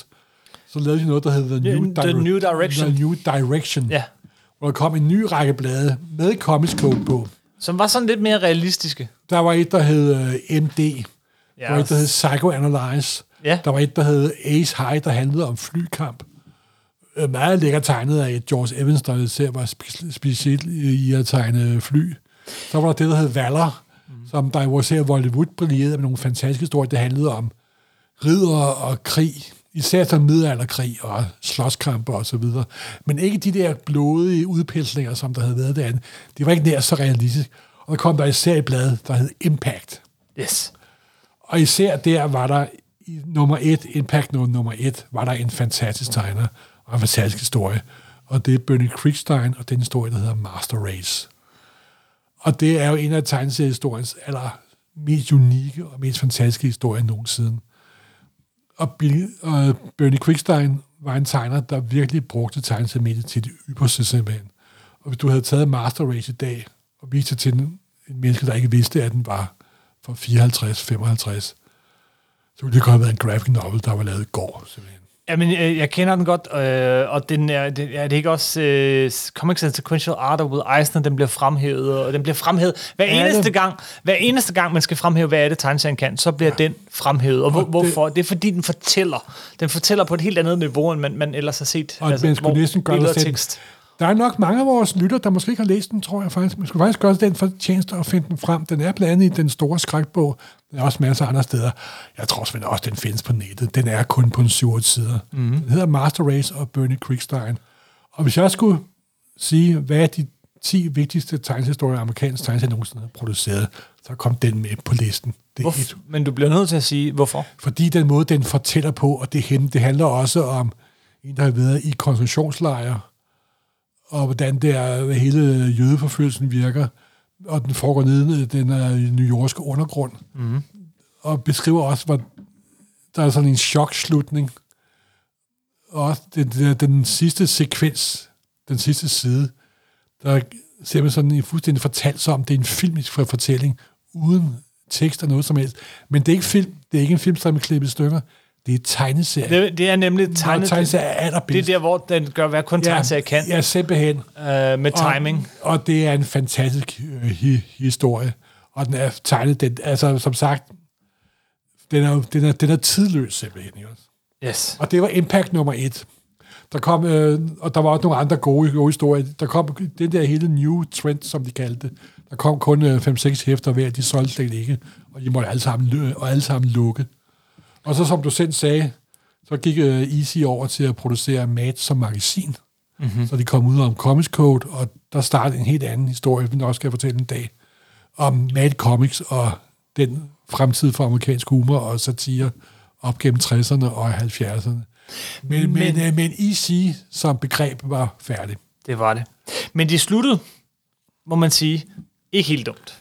Så lavede de noget, der hed The New, The New Direction. The New Direction. ja. Hvor der kom en ny række blade med Comics Code på. Som var sådan lidt mere realistiske. Der var et, der hed øh, MD, Der var et, der hed Psychoanalyze. Ja. Der var et, der hed Ace High, der handlede om flykamp. Øh, Meget lækkert tegnet af George Evans, der ser var spe- specielt i at tegne fly. Så var der det, der hed Valor, mm. som der jo ser Hollywood brillerede med nogle fantastiske historier. Det handlede om ridder og krig, især som middelalderkrig og slåskampe og så videre. Men ikke de der blodige udpenslinger, som der havde været derinde. Det var ikke nær så realistisk. Og der kom der især et blad, der hed Impact. Yes. Og især der var der i nummer et, Impact nummer, nummer et, var der en fantastisk tegner og en fantastisk historie. Og det er Bernie Kriegstein og den historie, der hedder Master Race. Og det er jo en af tegneseriehistoriens aller mest unikke og mest fantastiske historier nogensinde. Og, Bill, og Bernie Quickstein var en tegner, der virkelig brugte tegneseriemediet til det ypperste simpelthen. Og hvis du havde taget Master Race i dag og vist det til en, en menneske, der ikke vidste, at den var fra 54-55, så ville det godt have været en graphic novel, der var lavet i går, simpelthen. Jamen, øh, jeg kender den godt, øh, og den er, det, er det ikke også øh, Comics and Sequential Art of Will Eisner, den bliver fremhævet, og den bliver fremhævet hver Ja, eneste det- gang, hver eneste gang, man skal fremhæve, hvad er det, tegneserien kan, så bliver ja. den fremhævet. Og, hvor, Og det- hvorfor? Det er fordi, den fortæller. Den fortæller på et helt andet niveau, end man, man ellers har set. Og altså, man skulle næsten gøre det tekst. Der er nok mange af vores lytter, der måske ikke har læst den, tror jeg faktisk. Man skulle faktisk gøre den fortjeneste at finde den frem. Den er blandt andet i den store skrækbog. Der er også masser af andre steder. Jeg tror selvfølgelig også, den findes på nettet. Den er kun på en 7 sider. Mm. Den hedder Master Race og Bernie Kriegstein. Og hvis jeg skulle sige, hvad er de 10 vigtigste tegnehistorier, amerikansk tegneserie nogensinde har produceret, så kom den med på listen. Det er et? Men du bliver nødt til at sige, hvorfor? fordi den måde, den fortæller på, og det, det handler også om en, der har været i koncentrationslejre, og hvordan det er, hele jødeforfølgelsen virker, og den foregår nede i den øh, New Yorkske undergrund, mm. og beskriver også, hvor der er sådan en chokslutning, og også den, den, den sidste sekvens, den sidste side, der ser man sådan en fuldstændig fortalt som, det er en filmisk fortælling, uden tekst og noget som helst. Men det er ikke film, det er ikke en film, som er klippet i stykker, det er tegneserie. Det, det er nemlig Tegnet, tegneserie er Det er allerbedst. der, hvor den gør, hvad kun tegneserie kan, Ja, simpelthen. øh, med timing. Og, og det er en fantastisk øh, hi, historie. Og den er tegnet, den, altså som sagt, den er, den er, den er tidløs simpelthen. Også? Yes. Og det var Impact nummer et. Der kom, øh, og der var også nogle andre gode, gode historier. Der kom den der hele new trend, som de kaldte det. Der kom kun øh, 5-6 hæfter hver, de solgte slet ikke, og de måtte alle sammen, lø- og alle sammen lukke. Og så som du selv sagde, så gik øh, Easy over til at producere Mad som magasin. Mm-hmm. Så de kom ud om Comics Code, og der startede en helt anden historie, vi også skal fortælle en dag, om Mad Comics og den fremtid for amerikansk humor og satire op gennem 60'erne og 70'erne. Men, men, men, øh, men EC som begreb var færdig. Det var det. Men de sluttede, må man sige, ikke helt dumt.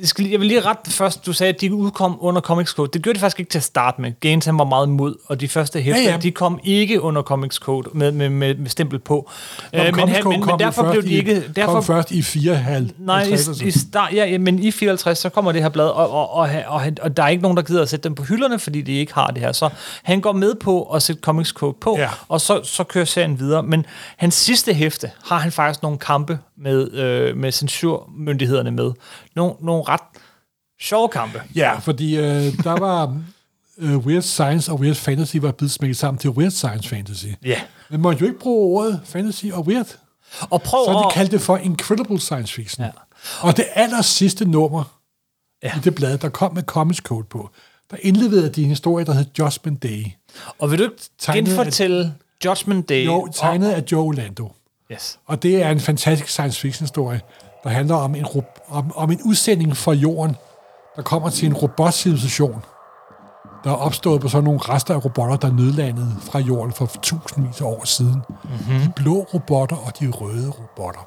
Jeg, skal, jeg vil lige ret først, du sagde, at de udkom under Comics Code. Det gjorde de faktisk ikke til at starte med. Gaines han var meget imod, og de første hæfter, Ja, ja, de kom ikke under Comics Code med, med, med, med stempel på. Nå, Øh, men, Comics han- Code men, kom men derfor blev de i- ikke... Derfor, Kom først i 54. Nej, i, i start, ja, ja, men i 54, så kommer det her blad, og, og, og, og, og der er ikke nogen, der gider at sætte dem på hylderne, fordi de ikke har det her. Så han går med på at sætte Comics Code på, Ja. og så, så kører serien videre. Men hans sidste hæfte har han faktisk nogle kampe med, øh, med censurmyndighederne med. Nogle, nogle ret sjove kampe. Ja, fordi øh, der var øh, Weird Science og Weird Fantasy var blevet smækket sammen til Weird Science Fantasy. Ja. Men måtte jo ikke bruge ordet fantasy og weird. Og prøv Så de kaldte det for Incredible Science Fiction. Ja. Og det aller sidste nummer Ja. i det blad, der kom med Comics Code på, der indleverede de en historie, der hed Judgment Day. Og vil du ikke Tegnet genfortælle Judgment Day? Jo, tegnet af Joe Lando. Og, yes. Og det er en fantastisk science fiction historie, der handler om en, om, om en udsending fra jorden, der kommer til en robotcivilisation, der er opstået på sådan nogle rester af robotter, der nødlandede fra jorden for tusindvis af år siden. Mm-hmm. De blå robotter og de røde robotter.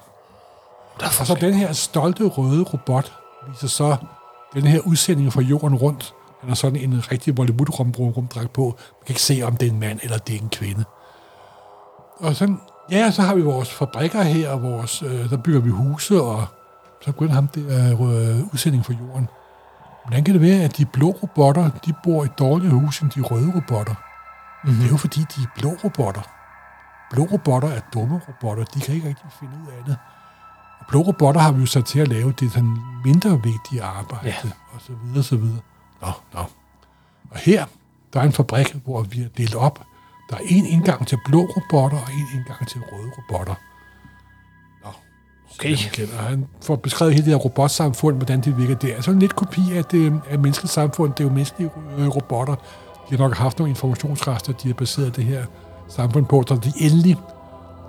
Og så den her stolte røde robot viser så den her udsending fra jorden rundt. Han har sådan en rigtig Bollywood rumdragt på. Man kan ikke se, om det er en mand eller det er en kvinde. Og sådan, ja, så har vi vores fabrikker her, og vores, øh, der bygger vi huse, og så begynder ham der øh, udsending fra jorden. Hvordan kan det være, at de blå robotter, de bor i dårligere hus end de røde robotter? Mm-hmm. Det er jo fordi, de er blå robotter. Blå robotter er dumme robotter, de kan ikke rigtig finde ud af det. Og blå robotter har vi jo sat til at lave det sådan mindre vigtige arbejde, Ja. og så videre, så videre. Nå, nå. Og her, der er en fabrik, hvor vi er delt op. Der er en indgang til blå robotter, og en indgang til røde robotter. Nå, Okay. Og han får beskrevet hele det her robotsamfund, hvordan det virker. Det er sådan lidt kopi af det af menneskeligt samfund. Det er jo menneskelige øh, robotter. De har nok haft nogle informationsrester, de har baseret det her samfund på, så de endelig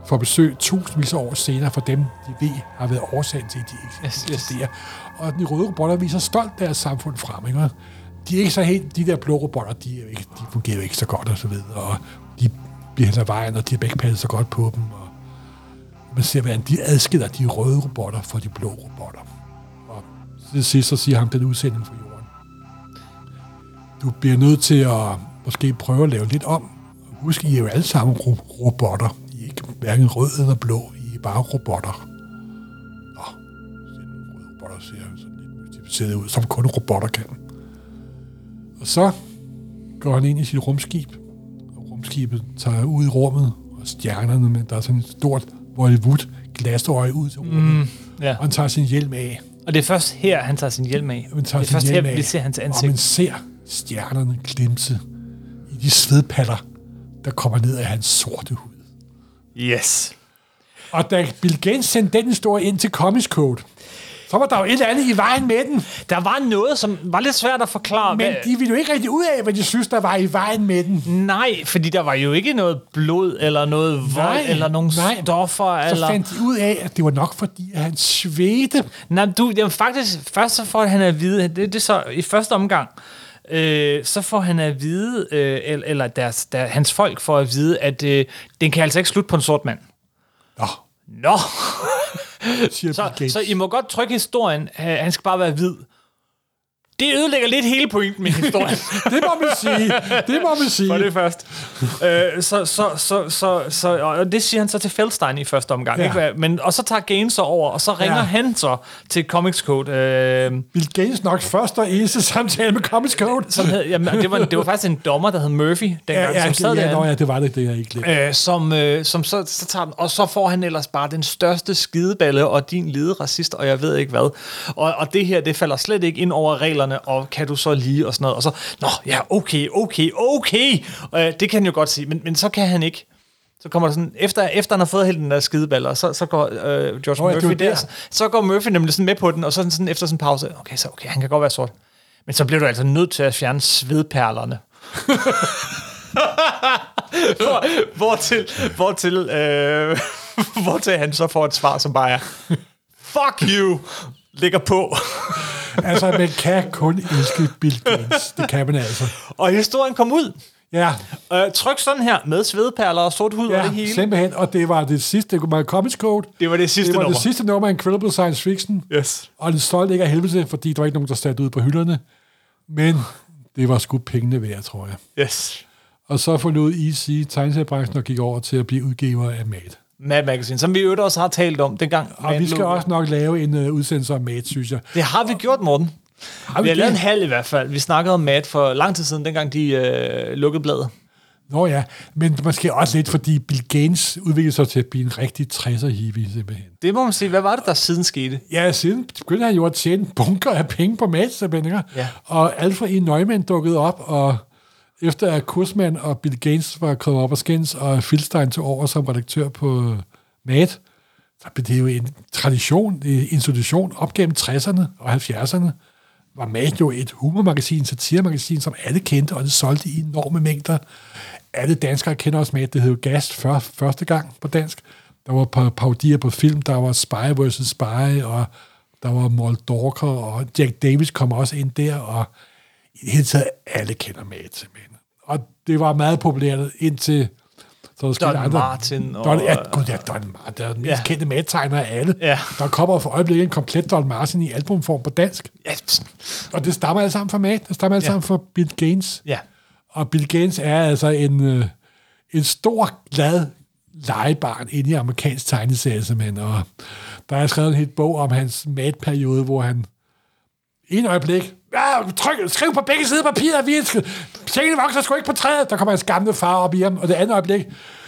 får besøg tusindvis af år senere for dem, de ved har været årsagen til, at de ikke Yes, yes. Og de røde robotter viser stolt deres samfund frem. Ikke? De er ikke så helt, de der blå robotter, de, er ikke, de fungerer jo ikke så godt og så videre, og de bliver hen ad vejen, og de har begge passet så godt på dem, og man ser, hvordan de adskiller de røde robotter fra de blå robotter. Og til sidst så siger han den udsending fra jorden. Du bliver nødt til at måske prøve at lave lidt om. Husk, I er jo alle sammen robotter. I er ikke hverken rød eller blå. I er bare robotter. Nå, ser nogle røde robotter ser sådan lidt mystificeret ud, som kun robotter kan. Og så går han ind i sit rumskib, og rumskibet tager ud i rummet, og stjernerne, men der er sådan et stort Hollywood glasøje ud til rummet, mm, Ja. og han tager sin hjelm af. Og det er først her, han tager sin hjelm af. Man tager det er først sin her, af, vi ser hans Og ansigt. man ser stjernerne glimse i de svedpaller, der kommer ned af hans sorte hud. Yes. Og da Bill Gates sendte den historie ind til Comics Code, så var der jo et eller andet i vejen med den. Der var noget, som var lidt svært at forklare. Men hvad- de ville jo ikke rigtig ud af, hvad de synes, der var i vejen med den. Nej, fordi der var jo ikke noget blod, eller noget vold, Nej, eller nogle nej. stoffer. Så eller... fandt de ud af, at det var nok fordi, at han svedte. Nej, du, jamen, faktisk, først så får han at vide, det, det er så i første omgang, øh, så får han at vide, øh, eller, deres, der, hans folk får at vide, at øh, den kan altså ikke slutte på en sort mand. Nå, Nå, så, så I må godt trykke historien, øh, han skal bare være hvid. Det ødelægger lidt hele pointen med historien. Det må man sige. Det må man sige. For det først. øh, så, så, så, så, så, og det siger han så til Feldstein i første omgang. Ja. Ikke? Men, og så tager Gaines så over, og så ringer Ja. han så til Comics Code. Øh, Bill Gates nok første og eneste samtale med Comics Code. som hed, jamen, det, var, det var faktisk en dommer, der hed Murphy, dengang, ja, ja, som sad ja, derinde. ja, det var det, det jeg ikke glemt. Øh, som, øh, som så, så tager den, og så får han ellers bare den største skideballe, og din lede racist, og jeg ved ikke hvad. Og, og det her, det falder slet ikke ind over reglerne, og kan du så lige, og sådan noget. Og så, nå, ja, okay, okay, okay. Øh, det kan han jo godt sige, men, men så kan han ikke. Så kommer der sådan, efter, efter han har fået hele den der skideballer, så, så går øh, George det Murphy der, der. så, så går Murphy nemlig sådan med på den, og så sådan, sådan efter sådan en pause, okay, så okay, han kan godt være sort. Men så bliver du altså nødt til at fjerne svedperlerne. hvor, hvortil, hvortil, øh, hvortil han så får et svar, som bare er, fuck you, ligger på. Altså, man kan kun elske Bill Gates. Det kan man altså. og historien kom ud. Ja, Øh, tryk sådan her, med svedperler og sort hud og ja det hele. simpelthen. Og det var det sidste, det var Comics Code. Det var det sidste Det var nummer. det sidste nummer af Incredible Science Fiction. Yes. Og det solgte ikke af helvede, fordi der var ikke nogen, der satte ud på hylderne. Men det var sgu pengene værd, tror jeg. Yes. Og så forlod EC tegneseriebranchen og gik over til at blive udgiver af Mad. Mad Magazine, som vi jo også har talt om dengang. Og vi skal også nok lave en uh, udsendelse om Mad, synes jeg. Det har vi gjort, Morten. Har Vi har det? lavet en halv i hvert fald. Vi snakkede om Mad for lang tid siden, dengang de øh, lukkede bladet. Nå ja, men måske også lidt, fordi Bill Gates udviklede sig til at blive en rigtig 60'er hippie, simpelthen. Det må man sige. Hvad var det, der siden skete? Ja, siden begyndte han jo at tjene bunker af penge på madsabændinger. Ja. Og Alfred E. Neumann dukkede op, og efter at Kursman og Bill Gates var kommet op og skændes, og Filstein tog over som redaktør på øh, Mad, så blev det jo en tradition, en institution op gennem 60'erne og 70'erne. Var Mad jo et humormagasin, satiremagasin, som alle kendte, og det solgte i enorme mængder. Alle danskere kender også Mad. Det hed jo Gast før, første gang på dansk. Der var pa- parodier på film, der var Spy vs. Spy, og der var Moldorker, og Jack Davis kom også ind der, og i det hele taget, alle kender Mad simpelthen. Det var meget populært indtil... Så der Don andre. Martin og- Don, ja, gud, ja, Don Martin. Der er den mest Ja. kendte madtegner af alle. Ja. Der kommer for øjeblikket en komplet Don Martin i albumform på dansk. Ja, Og det stammer alle sammen fra Mad. Det stammer alle Ja. sammen fra Bill Gaines. ja. Og Bill Gaines er altså en, øh, en stor, glad legebarn inde i amerikansk tegneserie, simpelthen. Og der er skrevet en helt bog om hans madperiode, hvor han en øjeblik, ja, tryk, skriv på begge sider af papiret, vi skal, tingene vokser sgu ikke på træet. Der kommer hans gamle far op i ham, og det andet øjeblik,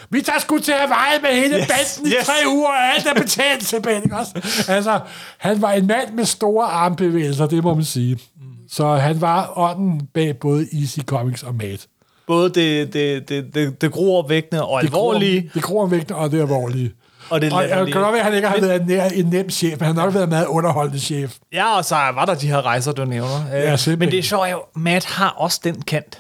vi tager sgu til Hawaii med hele yes, banden i yes. tre uger, og alt er betalt simpelthen, ikke også? Altså, han var en mand med store armbevægelser, det må man sige. Så han var ånden bag både Easy Comics og Mad. Både det, det, det, det, det groopvækkende og alvorlige. Det groopvækkende og det alvorlige. Og det Og latterlige. kan godt være, at han ikke har været en, nær- en nem chef, men han har nok været en meget underholdende chef. Ja, og så var der de her rejser, du nævner. Øh, Ja, simpelthen. Men det er sjovt, jo, Matt har også den kant.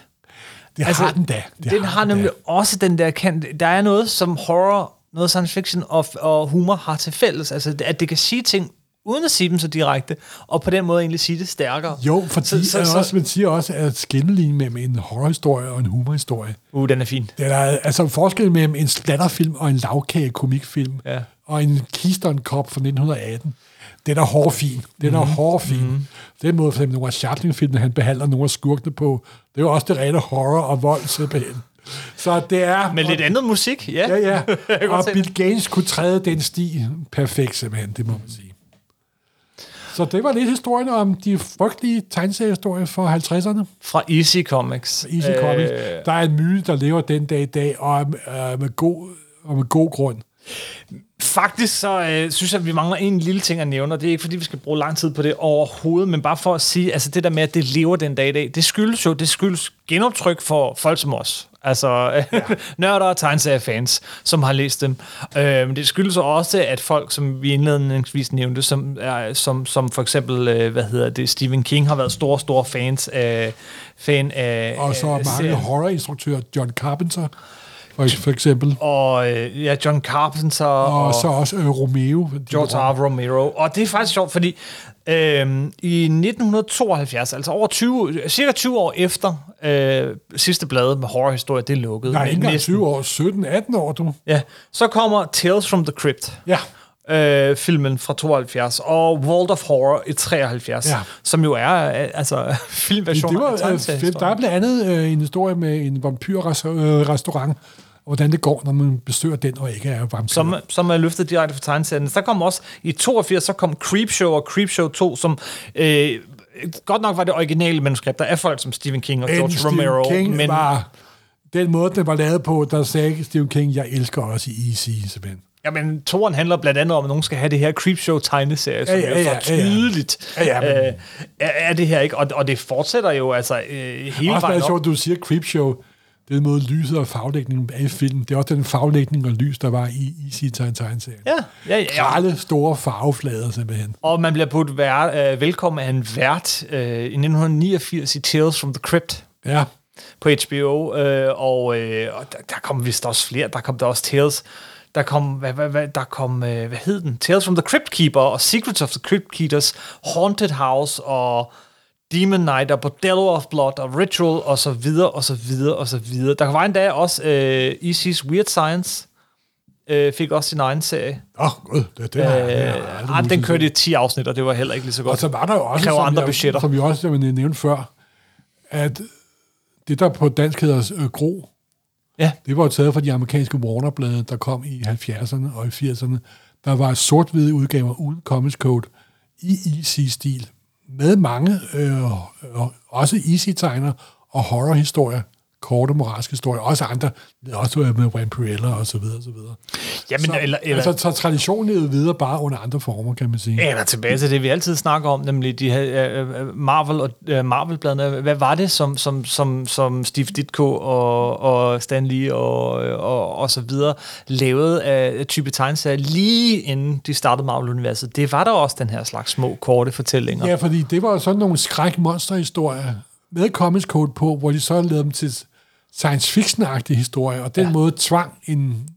Det altså, har den da. Det den har den nemlig da. også den der kant. Der er noget, som horror, noget science fiction og, og humor har til fælles. Altså, at det kan sige ting, uden at sige dem så direkte, og på den måde egentlig sige det stærkere. Jo, fordi Så- så, så- så, så- også, man siger også, at skændelinjen mellem en horrorhistorie og en humorhistorie, Uh, den er fin. det er altså forskel mellem en slatterfilm og en lavkage komikfilm, Ja. og en Keystone Cop fra 1918. Den er hårfin. Den er hårfin. Mm. Den måde, for eksempel nogle af Chatling-filmene, han behandler nogle af skurkene på, det er jo også det rene horror og vold simpelthen. Så det er... Med lidt andet musik, ja. Ja, ja. Og Bill Gaines kunne træde den sti perfekt, simpelthen, det må man sige. Så det var lidt historien om de frygtelige tegneseriehistorier for 50'erne. Fra Easy Comics. Easy øh, Comics. Der er en myte, der lever den dag i dag, og øh, med, god, og med god grund. Faktisk så øh, synes jeg, at vi mangler en lille ting at nævne, og det er ikke fordi, vi skal bruge lang tid på det overhovedet, men bare for at sige, altså det der med, at det lever den dag i dag, det skyldes jo, det skyldes genoptryk for folk som os. Altså ja. nørder og tegneseriefans, som har læst dem. Øh, men det skyldes også, at folk, som vi indledningsvis nævnte, som, er, som, som for eksempel, øh, hvad hedder det, Stephen King, har været store, store fans af, fan af Og så af mange serien. horrorinstruktører, John Carpenter, for, for eksempel. Og øh, ja, John Carpenter Og, og så også øh, Romeo. George R. Romero. Og det er faktisk sjovt, fordi øhm, i 1972, altså over 20, cirka 20 år efter øh, sidste blad med horrorhistorie, det lukkede. Nej, ikke engang Næsten. 20 år, 17-18 år, du. Ja, så kommer Tales from the Crypt. Ja. Øh, filmen fra 72 og World of Horror i 73, Ja. som jo er øh, altså filmversionen Det var, af øh, fedt. der er blandt andet øh, en historie med en vampyrrestaurant, hvordan det går, når man besøger den og ikke er vampyr. som, som er løftet direkte fra tegneserien. Så kom også i 82, så kom Creepshow og Creepshow 2, som øh, godt nok var det originale manuskript. Der er folk som Stephen King og Men George Stephen Romero. King men, var... Den måde, den var lavet på, der sagde Stephen King, jeg elsker også Easy, simpelthen. Jamen, toren handler blandt andet om, at nogen skal have det her Creepshow-tegneserie, som Ja, ja, ja, er for ja, ja. tydeligt. Ja, ja, men- øh, er, det her ikke? Og, og det fortsætter jo altså øh, hele Også vejen op. sjovt, du siger Creepshow. Den måde lyset og farvelægningen er i filmen. Det er også den farvelægning og lys, der var i Easy Time-serien. Ja, ja, ja. Grælde, store farveflader, simpelthen. Og man bliver budt vær, øh, velkommen af en vært øh, i 1989 i Tales from the Crypt. Ja. på HBO, øh, og, øh, og der, der kom vist også flere. Der kom der også Tales. Der kom, hvad, hvad, hvad, der kom, øh, hvad hed den? Tales from the Crypt Keeper, og Secrets of the Crypt Keepers, Haunted House, og Demon Knight, og Bordello of Blood, og Ritual, og så videre, og så videre, og så videre. Der var endda også øh, Easy's Weird Science, øh, fik også sin egen serie. Åh, oh, gud, det, det, det Øh, aldrig ah, den nogensinde kørte i 10 afsnit, og det var heller ikke lige så Og godt. så var der jo også, som, andre jeg, budgetter. som vi også jeg nævnte før, at det, der på dansk hedder øh, Gro, Ja. det var jo taget fra de amerikanske Warner-blade, der kom i 70'erne og i 80'erne. Der var sort-hvide udgaver uden Comics Code i Easy-stil, med mange, øh, også Easy-tegner og horror-historier, korte moralske historier, også andre, også med Vampirella og så videre, og så videre. Jamen, så, eller, eller, altså, så traditionen levede videre bare under andre former, kan man sige. Eller tilbage til det, vi altid snakker om, nemlig de her øh, Marvel og øh, Marvel-bladene. Hvad var det, som, som, som, som Steve Ditko og, og Stan Lee og, og, og så videre lavede af type tegneserier lige inden de startede Marvel-universet? Det var der også den her slags små, korte fortællinger. Ja, fordi det var sådan nogle skræk-monster-historier med Comics Code på, hvor de så lavede dem til science fiction-agtige historier, og den ja. måde tvang en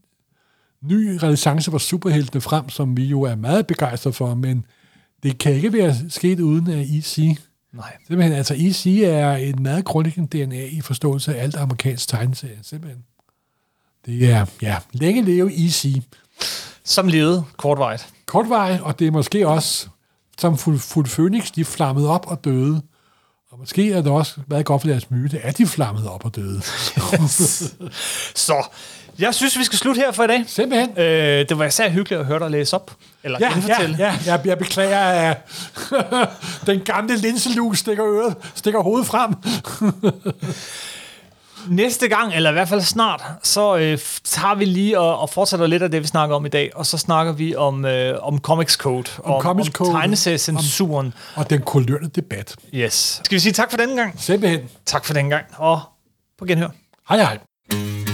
ny renaissance for superheltene frem, som vi jo er meget begejstrede for, men det kan ikke være sket uden at EC. Nej. Simpelthen, altså EC er et meget grundlæggende DNA i forståelse af alt amerikansk tegneserie, simpelthen. Det er, ja, længe leve EC. Som levede kortvejt. Kortvej, og det er måske også, som fuld, fuld Phoenix, de flammede op og døde. Og måske er det også været godt for deres myte, at de flammede op og døde. Så, jeg synes, vi skal slutte her for i dag. Simpelthen. Øh, det var især hyggeligt at høre dig læse op. Eller Ja, ja, genfortælle. ja, jeg, jeg beklager, at den gamle linselus stikker øret, stikker hovedet frem. næste gang, eller i hvert fald snart, så øh, tager vi lige og, og fortsætter lidt af det, vi snakker om i dag, og så snakker vi om, øh, om Comics Code, Om om, Comics om Code, tegneseriecensuren. Og den kulørte debat. Yes. Skal vi sige tak for denne gang? Simpelthen. Tak for denne gang, og på genhør. Hej hej.